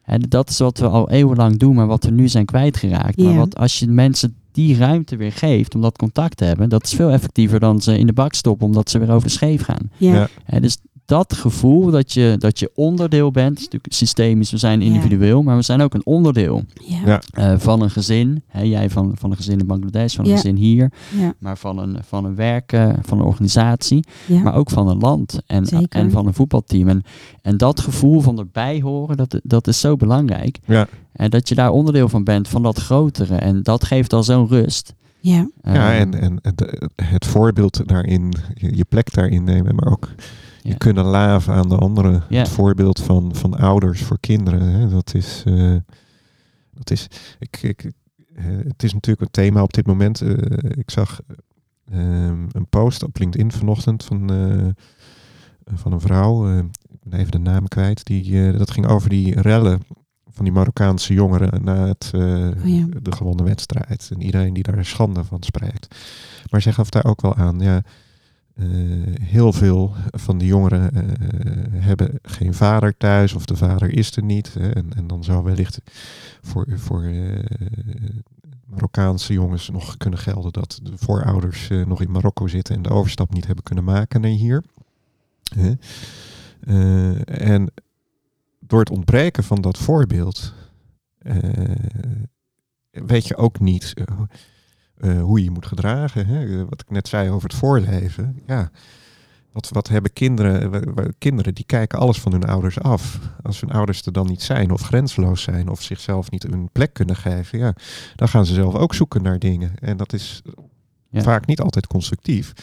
En dat is wat we al eeuwenlang doen, maar wat we nu zijn kwijtgeraakt. Maar wat als je mensen die ruimte weer geeft om dat contact te hebben, dat is veel effectiever dan ze in de bak stoppen omdat ze weer over de scheef gaan. Ja. Ja. Hè, dus dat gevoel dat je, dat je onderdeel bent, is natuurlijk systemisch, we zijn Ja. individueel, maar we zijn ook een onderdeel Ja. Eh, van een gezin. Hè, jij van, van een gezin in Bangladesh, van een Ja. gezin hier, Ja. maar van een, van een werk, eh, van een organisatie, Ja. maar ook van een land en, Zeker. en van een voetbalteam. En, en dat gevoel van erbij horen, dat, dat is zo belangrijk. Ja. En dat je daar onderdeel van bent, van dat grotere. En dat geeft al zo'n rust. ja. Ja, Eh, en, en het, het voorbeeld daarin, je, plek daarin nemen, maar ook. Je kunnen laven aan de anderen. Het voorbeeld van, van ouders voor kinderen, hè, dat is, eh, dat is ik, ik, het is natuurlijk een thema op dit moment. Eh, ik zag ehm, een post op LinkedIn vanochtend van, eh, van een vrouw, ik ben even de naam kwijt, die, dat ging over die rellen van die Marokkaanse jongeren na het, Oh ja. de gewonnen wedstrijd. En iedereen die daar schande van spreekt. Maar zij gaf daar ook wel aan, ja, heel veel van die jongeren eh, hebben geen vader thuis of de vader is er niet. En, en dan zou wellicht voor, voor eh, Marokkaanse jongens nog kunnen gelden dat de voorouders eh, nog in Marokko zitten en de overstap niet hebben kunnen maken naar hier. Eh, en door het ontbreken van dat voorbeeld eh, weet je ook niet eh, eh, hoe je je moet gedragen. Hè? Eh, Wat ik net zei over het voorleven. Ja, wat, wat hebben kinderen? wa- Kinderen die kijken alles van hun ouders af. Als hun ouders er dan niet zijn of grensloos zijn of zichzelf niet een plek kunnen geven, ja, dan gaan ze zelf ook zoeken naar dingen. En dat is Ja. vaak niet altijd constructief.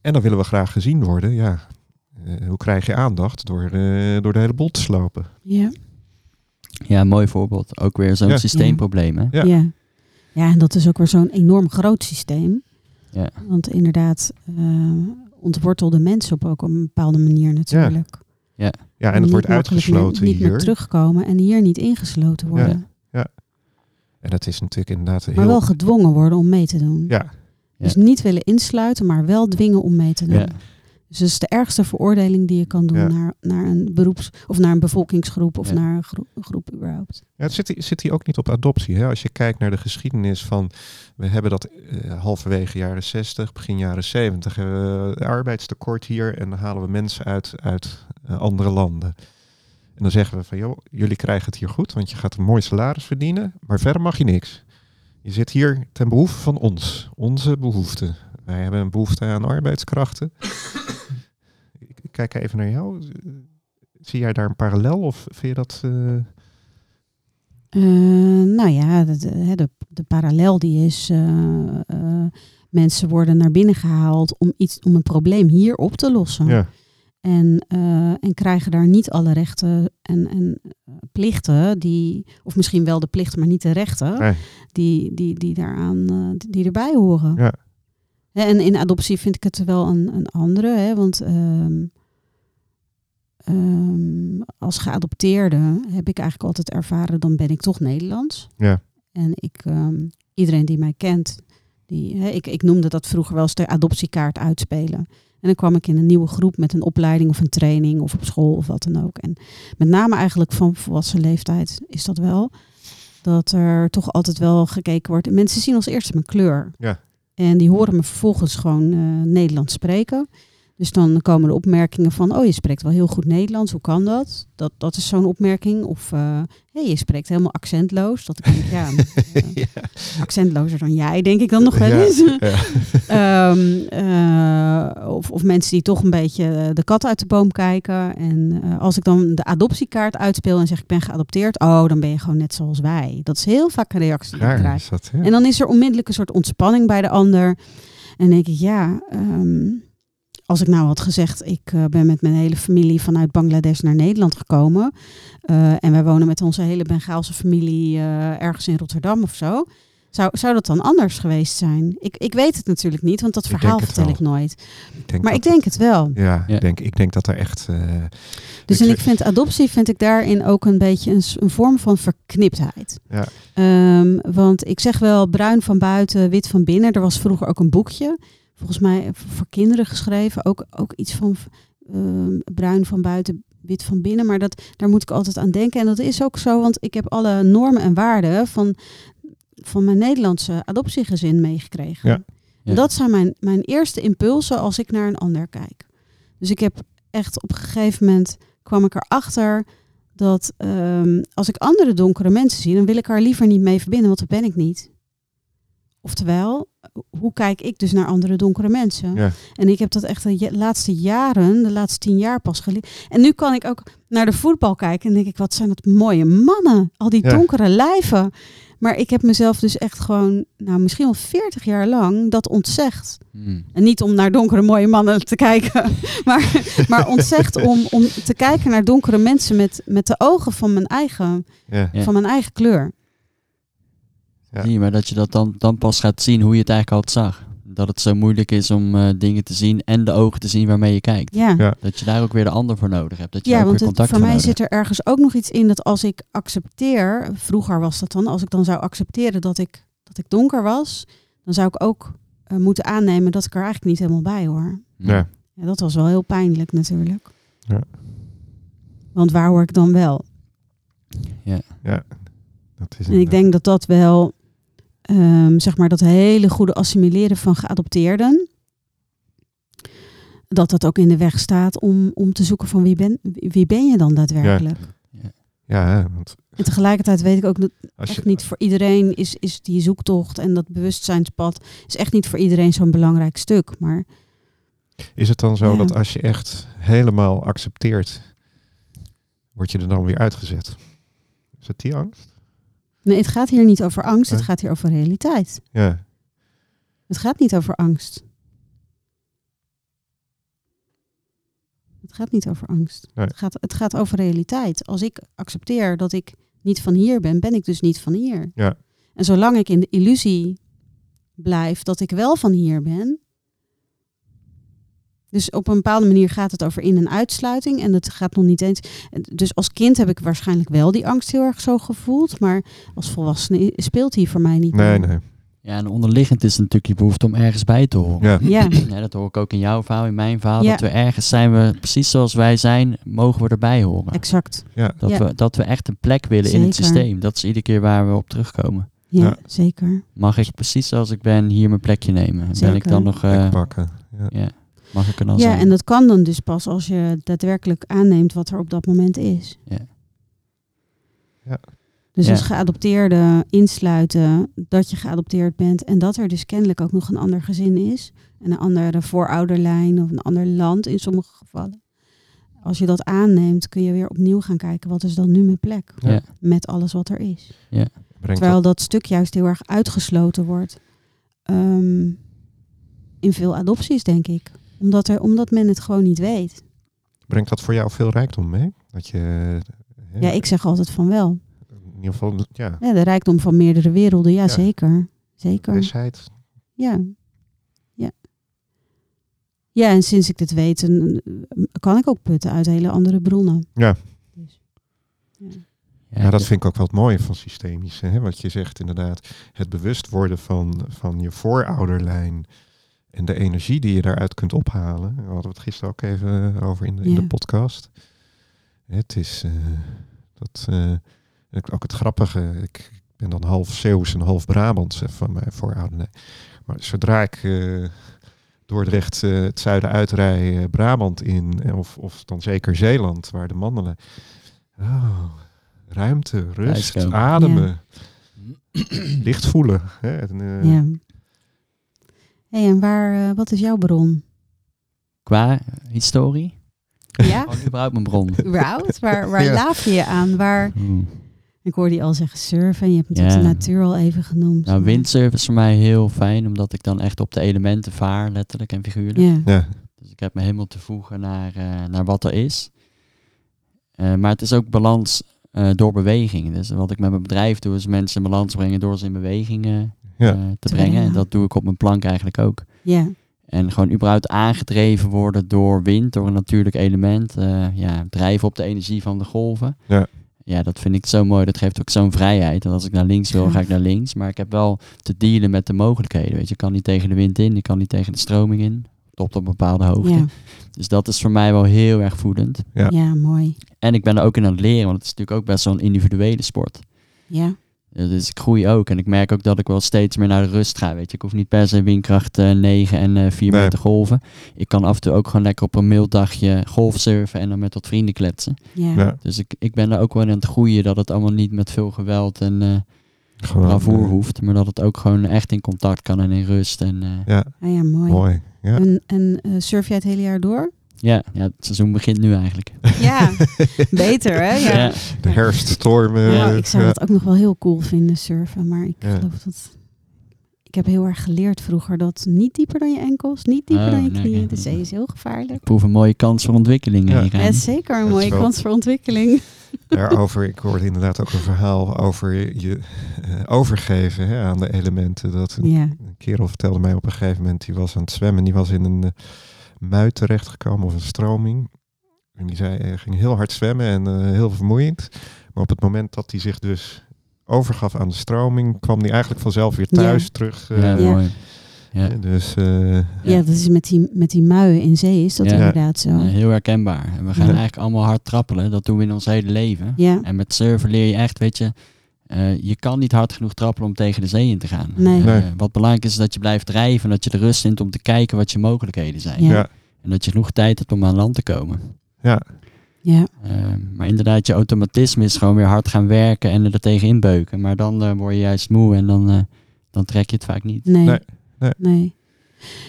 En dan willen we graag gezien worden. Ja, eh, hoe krijg je aandacht? Door, eh, door de hele boel te slopen. Ja. Ja, mooi voorbeeld. Ook weer zo'n Ja. systeemprobleem. Hè? Ja. Ja. Ja. en dat is ook weer zo'n enorm groot systeem. Ja. Want inderdaad, eh ontwortelde mensen op ook een bepaalde manier natuurlijk. Ja, Die en het niet wordt uitgesloten niet meer hier. terugkomen en hier niet ingesloten worden. En dat is natuurlijk inderdaad heel... Maar wel gedwongen worden om mee te doen. ja, Dus niet willen insluiten, maar wel dwingen om mee te doen. Ja. Dus dat is de ergste veroordeling die je kan doen Ja. naar, naar een beroeps- of naar een bevolkingsgroep of Ja. naar een, gro- een groep überhaupt. Ja, het zit, zit hier ook niet op adoptie. Hè? Als je kijkt naar de geschiedenis van... We hebben dat eh, halverwege jaren 60, begin jaren 70... hebben we arbeidstekort hier en dan halen we mensen uit, uit eh, andere landen. En dan zeggen we van, joh, jullie krijgen het hier goed... want je gaat een mooi salaris verdienen, maar verder mag je niks. Je zit hier ten behoeve van ons, onze behoeften. Wij hebben een behoefte aan arbeidskrachten. Kijk even naar jou. Zie jij daar een parallel of vind je dat... eh, Eh, nou ja, de, de, de, parallel die is, eh, mensen worden naar binnen gehaald om, iets, om een probleem hier op te lossen. ja. En, en krijgen daar niet alle rechten en, en plichten, die, of misschien wel de plichten, maar niet de rechten, Nee. die, die, die, daaraan, die, die erbij horen. Ja. En in adoptie vind ik het wel een, een andere, hè, want ehm, ehm, als geadopteerde heb ik eigenlijk altijd ervaren, dan ben ik toch Nederlands. Ja. En ik, ehm, iedereen die mij kent, die, ik, ik noemde dat vroeger wel eens de adoptiekaart uitspelen. En dan kwam ik in een nieuwe groep met een opleiding of een training of op school of wat dan ook. En met name eigenlijk van volwassen leeftijd is dat wel. Dat er toch altijd wel gekeken wordt. Mensen zien als eerste mijn kleur. Ja. En die horen me vervolgens gewoon eh, Nederlands spreken. Dus dan komen de opmerkingen van, oh je spreekt wel heel goed Nederlands, hoe kan dat? Dat, dat is zo'n opmerking. Of, hé, hey, je spreekt helemaal accentloos. Dat ik denk, ja, [laughs] eh, accentlozer dan jij, denk ik dan nog wel Ja, eens. ja. [laughs] [laughs] Ehm, eh, of, of mensen die toch een beetje eh, de kat uit de boom kijken. En eh, als ik dan de adoptiekaart uitspeel en zeg ik ben geadopteerd, oh, dan ben je gewoon net zoals wij. Dat is heel vaak een reactie die ik krijg. dat? En dan is er onmiddellijk een soort ontspanning bij de ander. En denk ik, ja, ehm, als ik nou had gezegd, ik eh, ben met mijn hele familie vanuit Bangladesh naar Nederland gekomen. eh, en wij wonen met onze hele Bengaalse familie eh, ergens in Rotterdam of zo. Zou, zou dat dan anders geweest zijn? Ik, ik weet het natuurlijk niet, want dat Ik verhaal vertel wel. ik nooit. Ik Maar ik denk het wel. Ja, Ja. Ik, denk, ik denk dat er echt... eh, Dus Ik en ik vind adoptie vind ik daarin ook een beetje een vorm van verkniptheid. Ja. Ehm, want ik zeg wel bruin van buiten, wit van binnen. Er was vroeger ook een boekje, volgens mij voor kinderen geschreven. Ook, ook iets van ehm, bruin van buiten, wit van binnen. Maar dat, daar moet ik altijd aan denken. En dat is ook zo, want ik heb alle normen en waarden van, van mijn Nederlandse adoptiegezin meegekregen. Ja. En Ja. dat zijn mijn, mijn eerste impulsen als ik naar een ander kijk. Dus ik heb echt op een gegeven moment kwam ik erachter dat ehm, als ik andere donkere mensen zie, dan wil ik er liever niet mee verbinden, want dat ben ik niet. Oftewel, hoe kijk ik dus naar andere donkere mensen? Ja. En ik heb dat echt de laatste jaren, de laatste tien jaar pas geleerd. En nu kan ik ook naar de voetbal kijken en denk ik, wat zijn dat mooie mannen. Al die Ja. donkere lijven. Maar ik heb mezelf dus echt gewoon, nou misschien wel 40 jaar lang dat ontzegd. Hmm. En niet om naar donkere mooie mannen te kijken, [laughs] maar, maar ontzegd om, om te kijken naar donkere mensen met, met de ogen van mijn eigen. Ja. van mijn eigen kleur. Ja. Je, maar dat je dat dan, dan pas gaat zien hoe je het eigenlijk altijd zag. Dat het zo moeilijk is om eh, dingen te zien en de ogen te zien waarmee je kijkt. Ja, Ja. Dat je daar ook weer de ander voor nodig hebt. Dat je ja daar ook want weer het, contact voor mij nodig zit er ergens ook nog iets in dat als ik accepteer, vroeger was dat dan, als ik dan zou accepteren dat ik, dat ik donker was, dan zou ik ook eh, moeten aannemen dat ik er eigenlijk niet helemaal bij hoor. Ja. Ja, dat was wel heel pijnlijk natuurlijk. Ja. Want waar hoor ik dan wel? Dat is En ik denk dat dat wel, ehm, zeg maar, dat hele goede assimileren van geadopteerden, dat dat ook in de weg staat om, om te zoeken van wie ben, wie ben je dan daadwerkelijk. Ja, hè, want En tegelijkertijd weet ik ook dat als echt niet voor iedereen is, is die zoektocht en dat bewustzijnspad is echt niet voor iedereen zo'n belangrijk stuk. Maar is het dan zo Ja. dat als je echt helemaal accepteert, word je er dan weer uitgezet? Is het die angst? Nee, het gaat hier niet over angst, het gaat hier over realiteit. Ja, Het gaat niet over angst. Het gaat niet over angst. Nee. Het, gaat, het gaat over realiteit. Als ik accepteer dat ik niet van hier ben, ben ik dus niet van hier. Ja. En zolang ik in de illusie blijf dat ik wel van hier ben. Dus op een bepaalde manier gaat het over in- en uitsluiting. En dat gaat nog niet eens. Dus als kind heb ik waarschijnlijk wel die angst heel erg zo gevoeld. Maar als volwassene speelt die voor mij niet. nee, meer. nee. Ja, en onderliggend is natuurlijk je behoefte om ergens bij te horen. Ja, Ja, [clears throat] Ja, dat hoor ik ook in jouw verhaal, in mijn verhaal. Ja. Dat we ergens zijn we, precies zoals wij zijn, mogen we erbij horen. exact. ja, Dat, Ja. we, dat we echt een plek willen in het Zeker. systeem. Dat is iedere keer waar we op terugkomen. Ja, Ja. zeker. Mag ik precies zoals ik ben hier mijn plekje nemen? Ben ik Zeker. dan nog... eh, pakken. Ja. Ja, mag ik er dan Ja, zijn? en dat kan dan dus pas als je daadwerkelijk aanneemt wat er op dat moment is. Ja. Ja. Dus Ja. als geadopteerde insluiten dat je geadopteerd bent en dat er dus kennelijk ook nog een ander gezin is en een andere voorouderlijn of een ander land in sommige gevallen. Als je dat aanneemt, kun je weer opnieuw gaan kijken wat is dan nu mijn plek Ja. met alles wat er is. Brengt Terwijl dat, dat stuk juist heel erg uitgesloten wordt. Ehm, in veel adopties, denk ik. Omdat, er, omdat men het gewoon niet weet. brengt dat voor jou veel rijkdom mee? Dat je, hè, Ja, ik zeg altijd van wel. in ieder geval, ja, Ja, de rijkdom van meerdere werelden, ja, Ja. zeker. Zeker. wijsheid. Ja. ja. Ja, en sinds ik dit weet, een- kan ik ook putten uit hele andere bronnen. Ja. Dus, ja. Ja, dat vind ik ook wel het mooie van systemisch. Hè? Wat je zegt inderdaad, het bewust worden van, van je voorouderlijn en de energie die je daaruit kunt ophalen. Daar hadden we het gisteren ook even over in de, in de podcast. Het is eh, dat, eh, ook het grappige. Ik ben dan half Zeeuws en half Brabants eh, van mijn voorouderlijn. Maar zodra ik eh, Dordrecht eh, het zuiden uitrij, eh, Brabant in, eh, of, of dan zeker Zeeland, waar de mannen. Oh, ruimte, rust, ademen, licht voelen. Hè? En, eh, ja. Hey, en waar, eh, wat is jouw bron? Qua historie? Ja, [laughs] Gewoon überhaupt mijn bron. überhaupt? Waar, waar Ja. laaf je je aan? Waar, Hmm. ik hoorde je al zeggen surfen. Je hebt natuurlijk Ja. de natuur al even genoemd. Nou, windsurfen is voor mij heel fijn, omdat ik dan echt op de elementen vaar, letterlijk en figuurlijk. Ja. Ja, Dus ik heb me helemaal te voegen naar, eh, naar wat er is. Eh, maar het is ook balans eh, door beweging. Dus wat ik met mijn bedrijf doe, is mensen in balans brengen door ze in beweging eh, Ja. eh, te Te brengen. brengen. En dat doe ik op mijn plank eigenlijk ook. ja. En gewoon überhaupt aangedreven worden door wind, door een natuurlijk element. eh, ja, drijven op de energie van de golven. Ja. Ja, dat vind ik zo mooi. Dat geeft ook zo'n vrijheid. En als ik naar links wil, ga ik naar links. Maar ik heb wel te dealen met de mogelijkheden. Weet je, ik kan niet tegen de wind in, ik kan niet tegen de stroming in. Tot op een bepaalde hoogte. Ja. Dus dat is voor mij wel heel erg voedend. Ja. ja, mooi. En ik ben er ook in aan het leren, want het is natuurlijk ook best wel een individuele sport. Ja. Dus ik groei ook. En ik merk ook dat ik wel steeds meer naar de rust ga. Weet je, ik hoef niet per se windkracht eh 9 en eh 4 Nee. meter golven. Ik kan af en toe ook gewoon lekker op een mildagje golfsurfen en dan met wat vrienden kletsen. Ja. Ja, Dus ik, ik ben er ook wel in aan het groeien dat het allemaal niet met veel geweld en eh gewoon, bravoer eh, hoeft. Maar dat het ook gewoon echt in contact kan en in rust. En eh, Ja, Ah ja, mooi. mooi. Ja. En, en eh, surf jij het hele jaar door? Ja, ja, het seizoen begint nu eigenlijk. [laughs] Ja, beter hè? Ja. Ja. De herfststormen. Ja, eh, ik zou ja. het ook nog wel heel cool vinden, surfen. Maar ik Ja. geloof dat... Ik heb heel erg geleerd vroeger dat niet dieper dan je enkels, niet dieper Oh, dan je nee, knieën. nee. De zee is heel gevaarlijk. Ik proef een mooie kans voor ontwikkeling Ja. hieraan. Ja, het is zeker een Dat mooie wel- kans voor ontwikkeling. [laughs] Daarover, ik hoorde inderdaad ook een verhaal over je eh, overgeven hè, aan de elementen. Dat een, Ja, een kerel vertelde mij op een gegeven moment, die was aan het zwemmen, die was in een uh, muid terechtgekomen of een stroming. En die zei, hij ging heel hard zwemmen en eh, heel vermoeiend. Maar op het moment dat hij zich dus overgaf aan de stroming, kwam hij eigenlijk vanzelf weer thuis Ja. terug. eh, Ja, Ja. mooi. Ja. Dus eh, ja. dat is met die, met die muien in zee is dat Ja. inderdaad zo. Ja, heel herkenbaar. En we gaan Ja. eigenlijk allemaal hard trappelen. Dat doen we in ons hele leven. Ja, En met surfen leer je echt, weet je, eh, je kan niet hard genoeg trappelen om tegen de zee in te gaan. Nee. Eh, Nee. wat belangrijk is, is dat je blijft drijven en dat je de rust vindt om te kijken wat je mogelijkheden zijn. Ja. ja. En dat je genoeg tijd hebt om aan land te komen. ja, ja, Eh, maar inderdaad, je automatisme is gewoon weer hard gaan werken en er tegen inbeuken. Maar dan word je juist moe en dan, eh, dan trek je het vaak niet. nee. Nee, Nee. nee.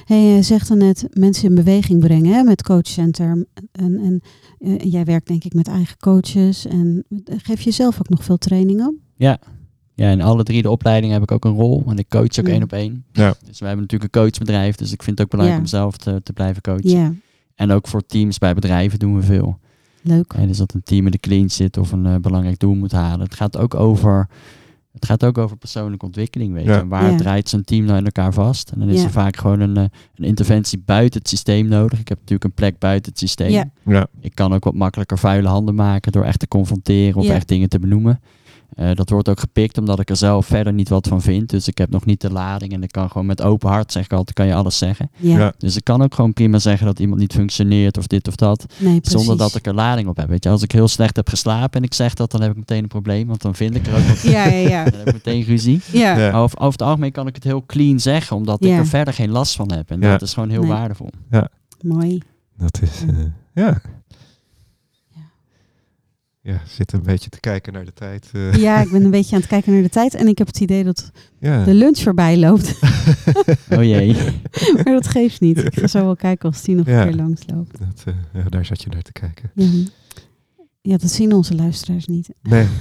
Hey, je zegt dan net mensen in beweging brengen hè, met Coach Center. En, en jij werkt denk ik met eigen coaches. En geef je zelf ook nog veel trainingen? Ja. Ja, in alle drie de opleidingen heb ik ook een rol. Want ik coach ook Ja. één op één. Ja. Dus we hebben natuurlijk een coachbedrijf. Dus ik vind het ook belangrijk Ja. om zelf te, te blijven coachen. Ja, En ook voor teams bij bedrijven doen we veel. leuk. Ja, dus dat een team in de clinch zit of een eh, belangrijk doel moet halen. Het gaat ook over, het gaat ook over persoonlijke ontwikkeling. Weet je. Ja. En Waar Ja. draait zo'n team nou in elkaar vast? En dan is Ja. er vaak gewoon een, eh, een interventie buiten het systeem nodig. Ik heb natuurlijk een plek buiten het systeem. Ja. ja, Ik kan ook wat makkelijker vuile handen maken door echt te confronteren of Ja. echt dingen te benoemen. Eh, dat wordt ook gepikt omdat ik er zelf verder niet wat van vind. Dus ik heb nog niet de lading en ik kan gewoon met open hart, zeg ik altijd, kan je alles zeggen. Ja, Ja. Dus ik kan ook gewoon prima zeggen dat iemand niet functioneert of dit of dat. nee, precies. Zonder dat ik er lading op heb. Weet je, als ik heel slecht heb geslapen en ik zeg dat, dan heb ik meteen een probleem. Want dan vind ik er ook wat. [laughs] Ja, ja, ja. Dan heb ik meteen ruzie. Ja, Ja. Over, over het algemeen kan ik het heel clean zeggen, omdat Ja. ik er verder geen last van heb. En Ja. dat is gewoon heel Nee. waardevol. mooi. dat is, Ja. eh, ja. Ja. Ja, zit een beetje te kijken naar de tijd. eh. Ja, ik ben een beetje aan het kijken naar de tijd. En ik heb het idee dat ja. de lunch voorbij loopt. [laughs] Oh jee. [laughs] maar dat geeft niet. Ik ga zo wel kijken als die nog Ja. een keer langs loopt. Dat, eh, ja, daar zat je naar te kijken. Ja. Ja, dat zien onze luisteraars niet. Nee. [laughs]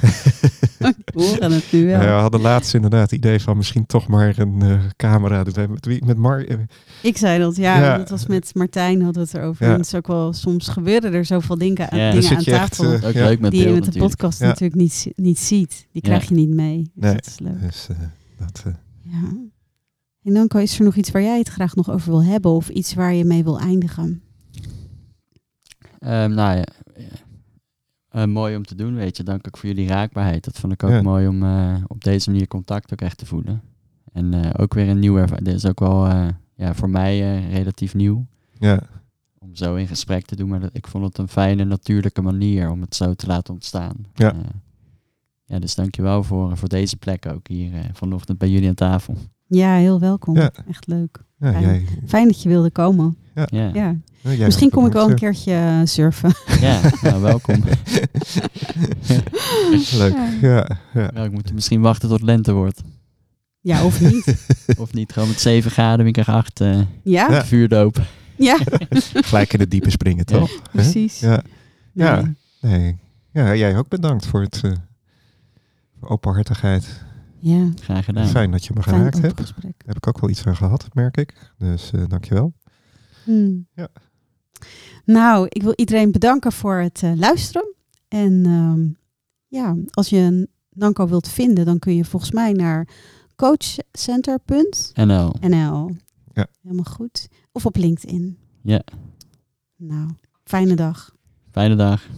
We horen het nu wel. Ja, we hadden laatst inderdaad het idee van misschien toch maar een eh, camera. Met, wie- met Mar eh, Ik zei dat, ja. Ja. Dat was met Martijn, hadden we het erover. Ja. En het is ook wel, soms gebeuren er zoveel dingen, Ja. dan dingen aan echt, tafel. eh, Ook ja. leuk met die je met de natuurlijk. podcast Ja. natuurlijk niet, niet ziet. Die krijg je niet mee. Dus Nee. dat is leuk. Dus, eh, dat, eh, Ja. En Danko, is er nog iets waar jij het graag nog over wil hebben? Of iets waar je mee wil eindigen? Ehm, nou ja, eh, mooi om te doen, weet je. Dank ook voor jullie raakbaarheid. Dat vond ik ook Ja. mooi om eh, op deze manier contact ook echt te voelen. En eh, ook weer een nieuw ervaring. Dit is ook wel eh, ja, voor mij eh, relatief nieuw. ja, Om zo in gesprek te doen. Maar dat, ik vond het een fijne, natuurlijke manier om het zo te laten ontstaan. Ja. Ja, dus dankjewel voor, voor deze plek ook hier vanochtend bij jullie aan tafel. Ja, heel welkom. Ja. Echt leuk. ja, Fijn. jij, Fijn dat je wilde komen. Ja, ja. Ja. jij Misschien kom ik wel een keertje eh, surfen. nou, welkom. [laughs] Leuk. Ja, ja. Ja, ik moet misschien wachten tot lente wordt. Ja, of niet. [laughs] Of niet, gewoon met 7 graden, windkracht 8, eh Ja? Ja. vuurdoop. Ja, [laughs] Gelijk in het diepe springen, Ja. toch? Precies. Ja. Ja. Nee. Nee. Ja, jij ook bedankt voor het eh, voor openhartigheid. Ja, Graag gedaan. Fijn dat je me geraakt hebt. Daar heb ik ook wel iets aan gehad, merk ik. Dus eh dankjewel. Hmm. Ja. Nou, ik wil iedereen bedanken voor het eh, luisteren. En ehm, ja, als je Nanko wilt vinden, dan kun je volgens mij naar coachcenter.nl. NL. Ja. Helemaal goed. Of op LinkedIn. Ja. Nou, fijne dag. Fijne dag.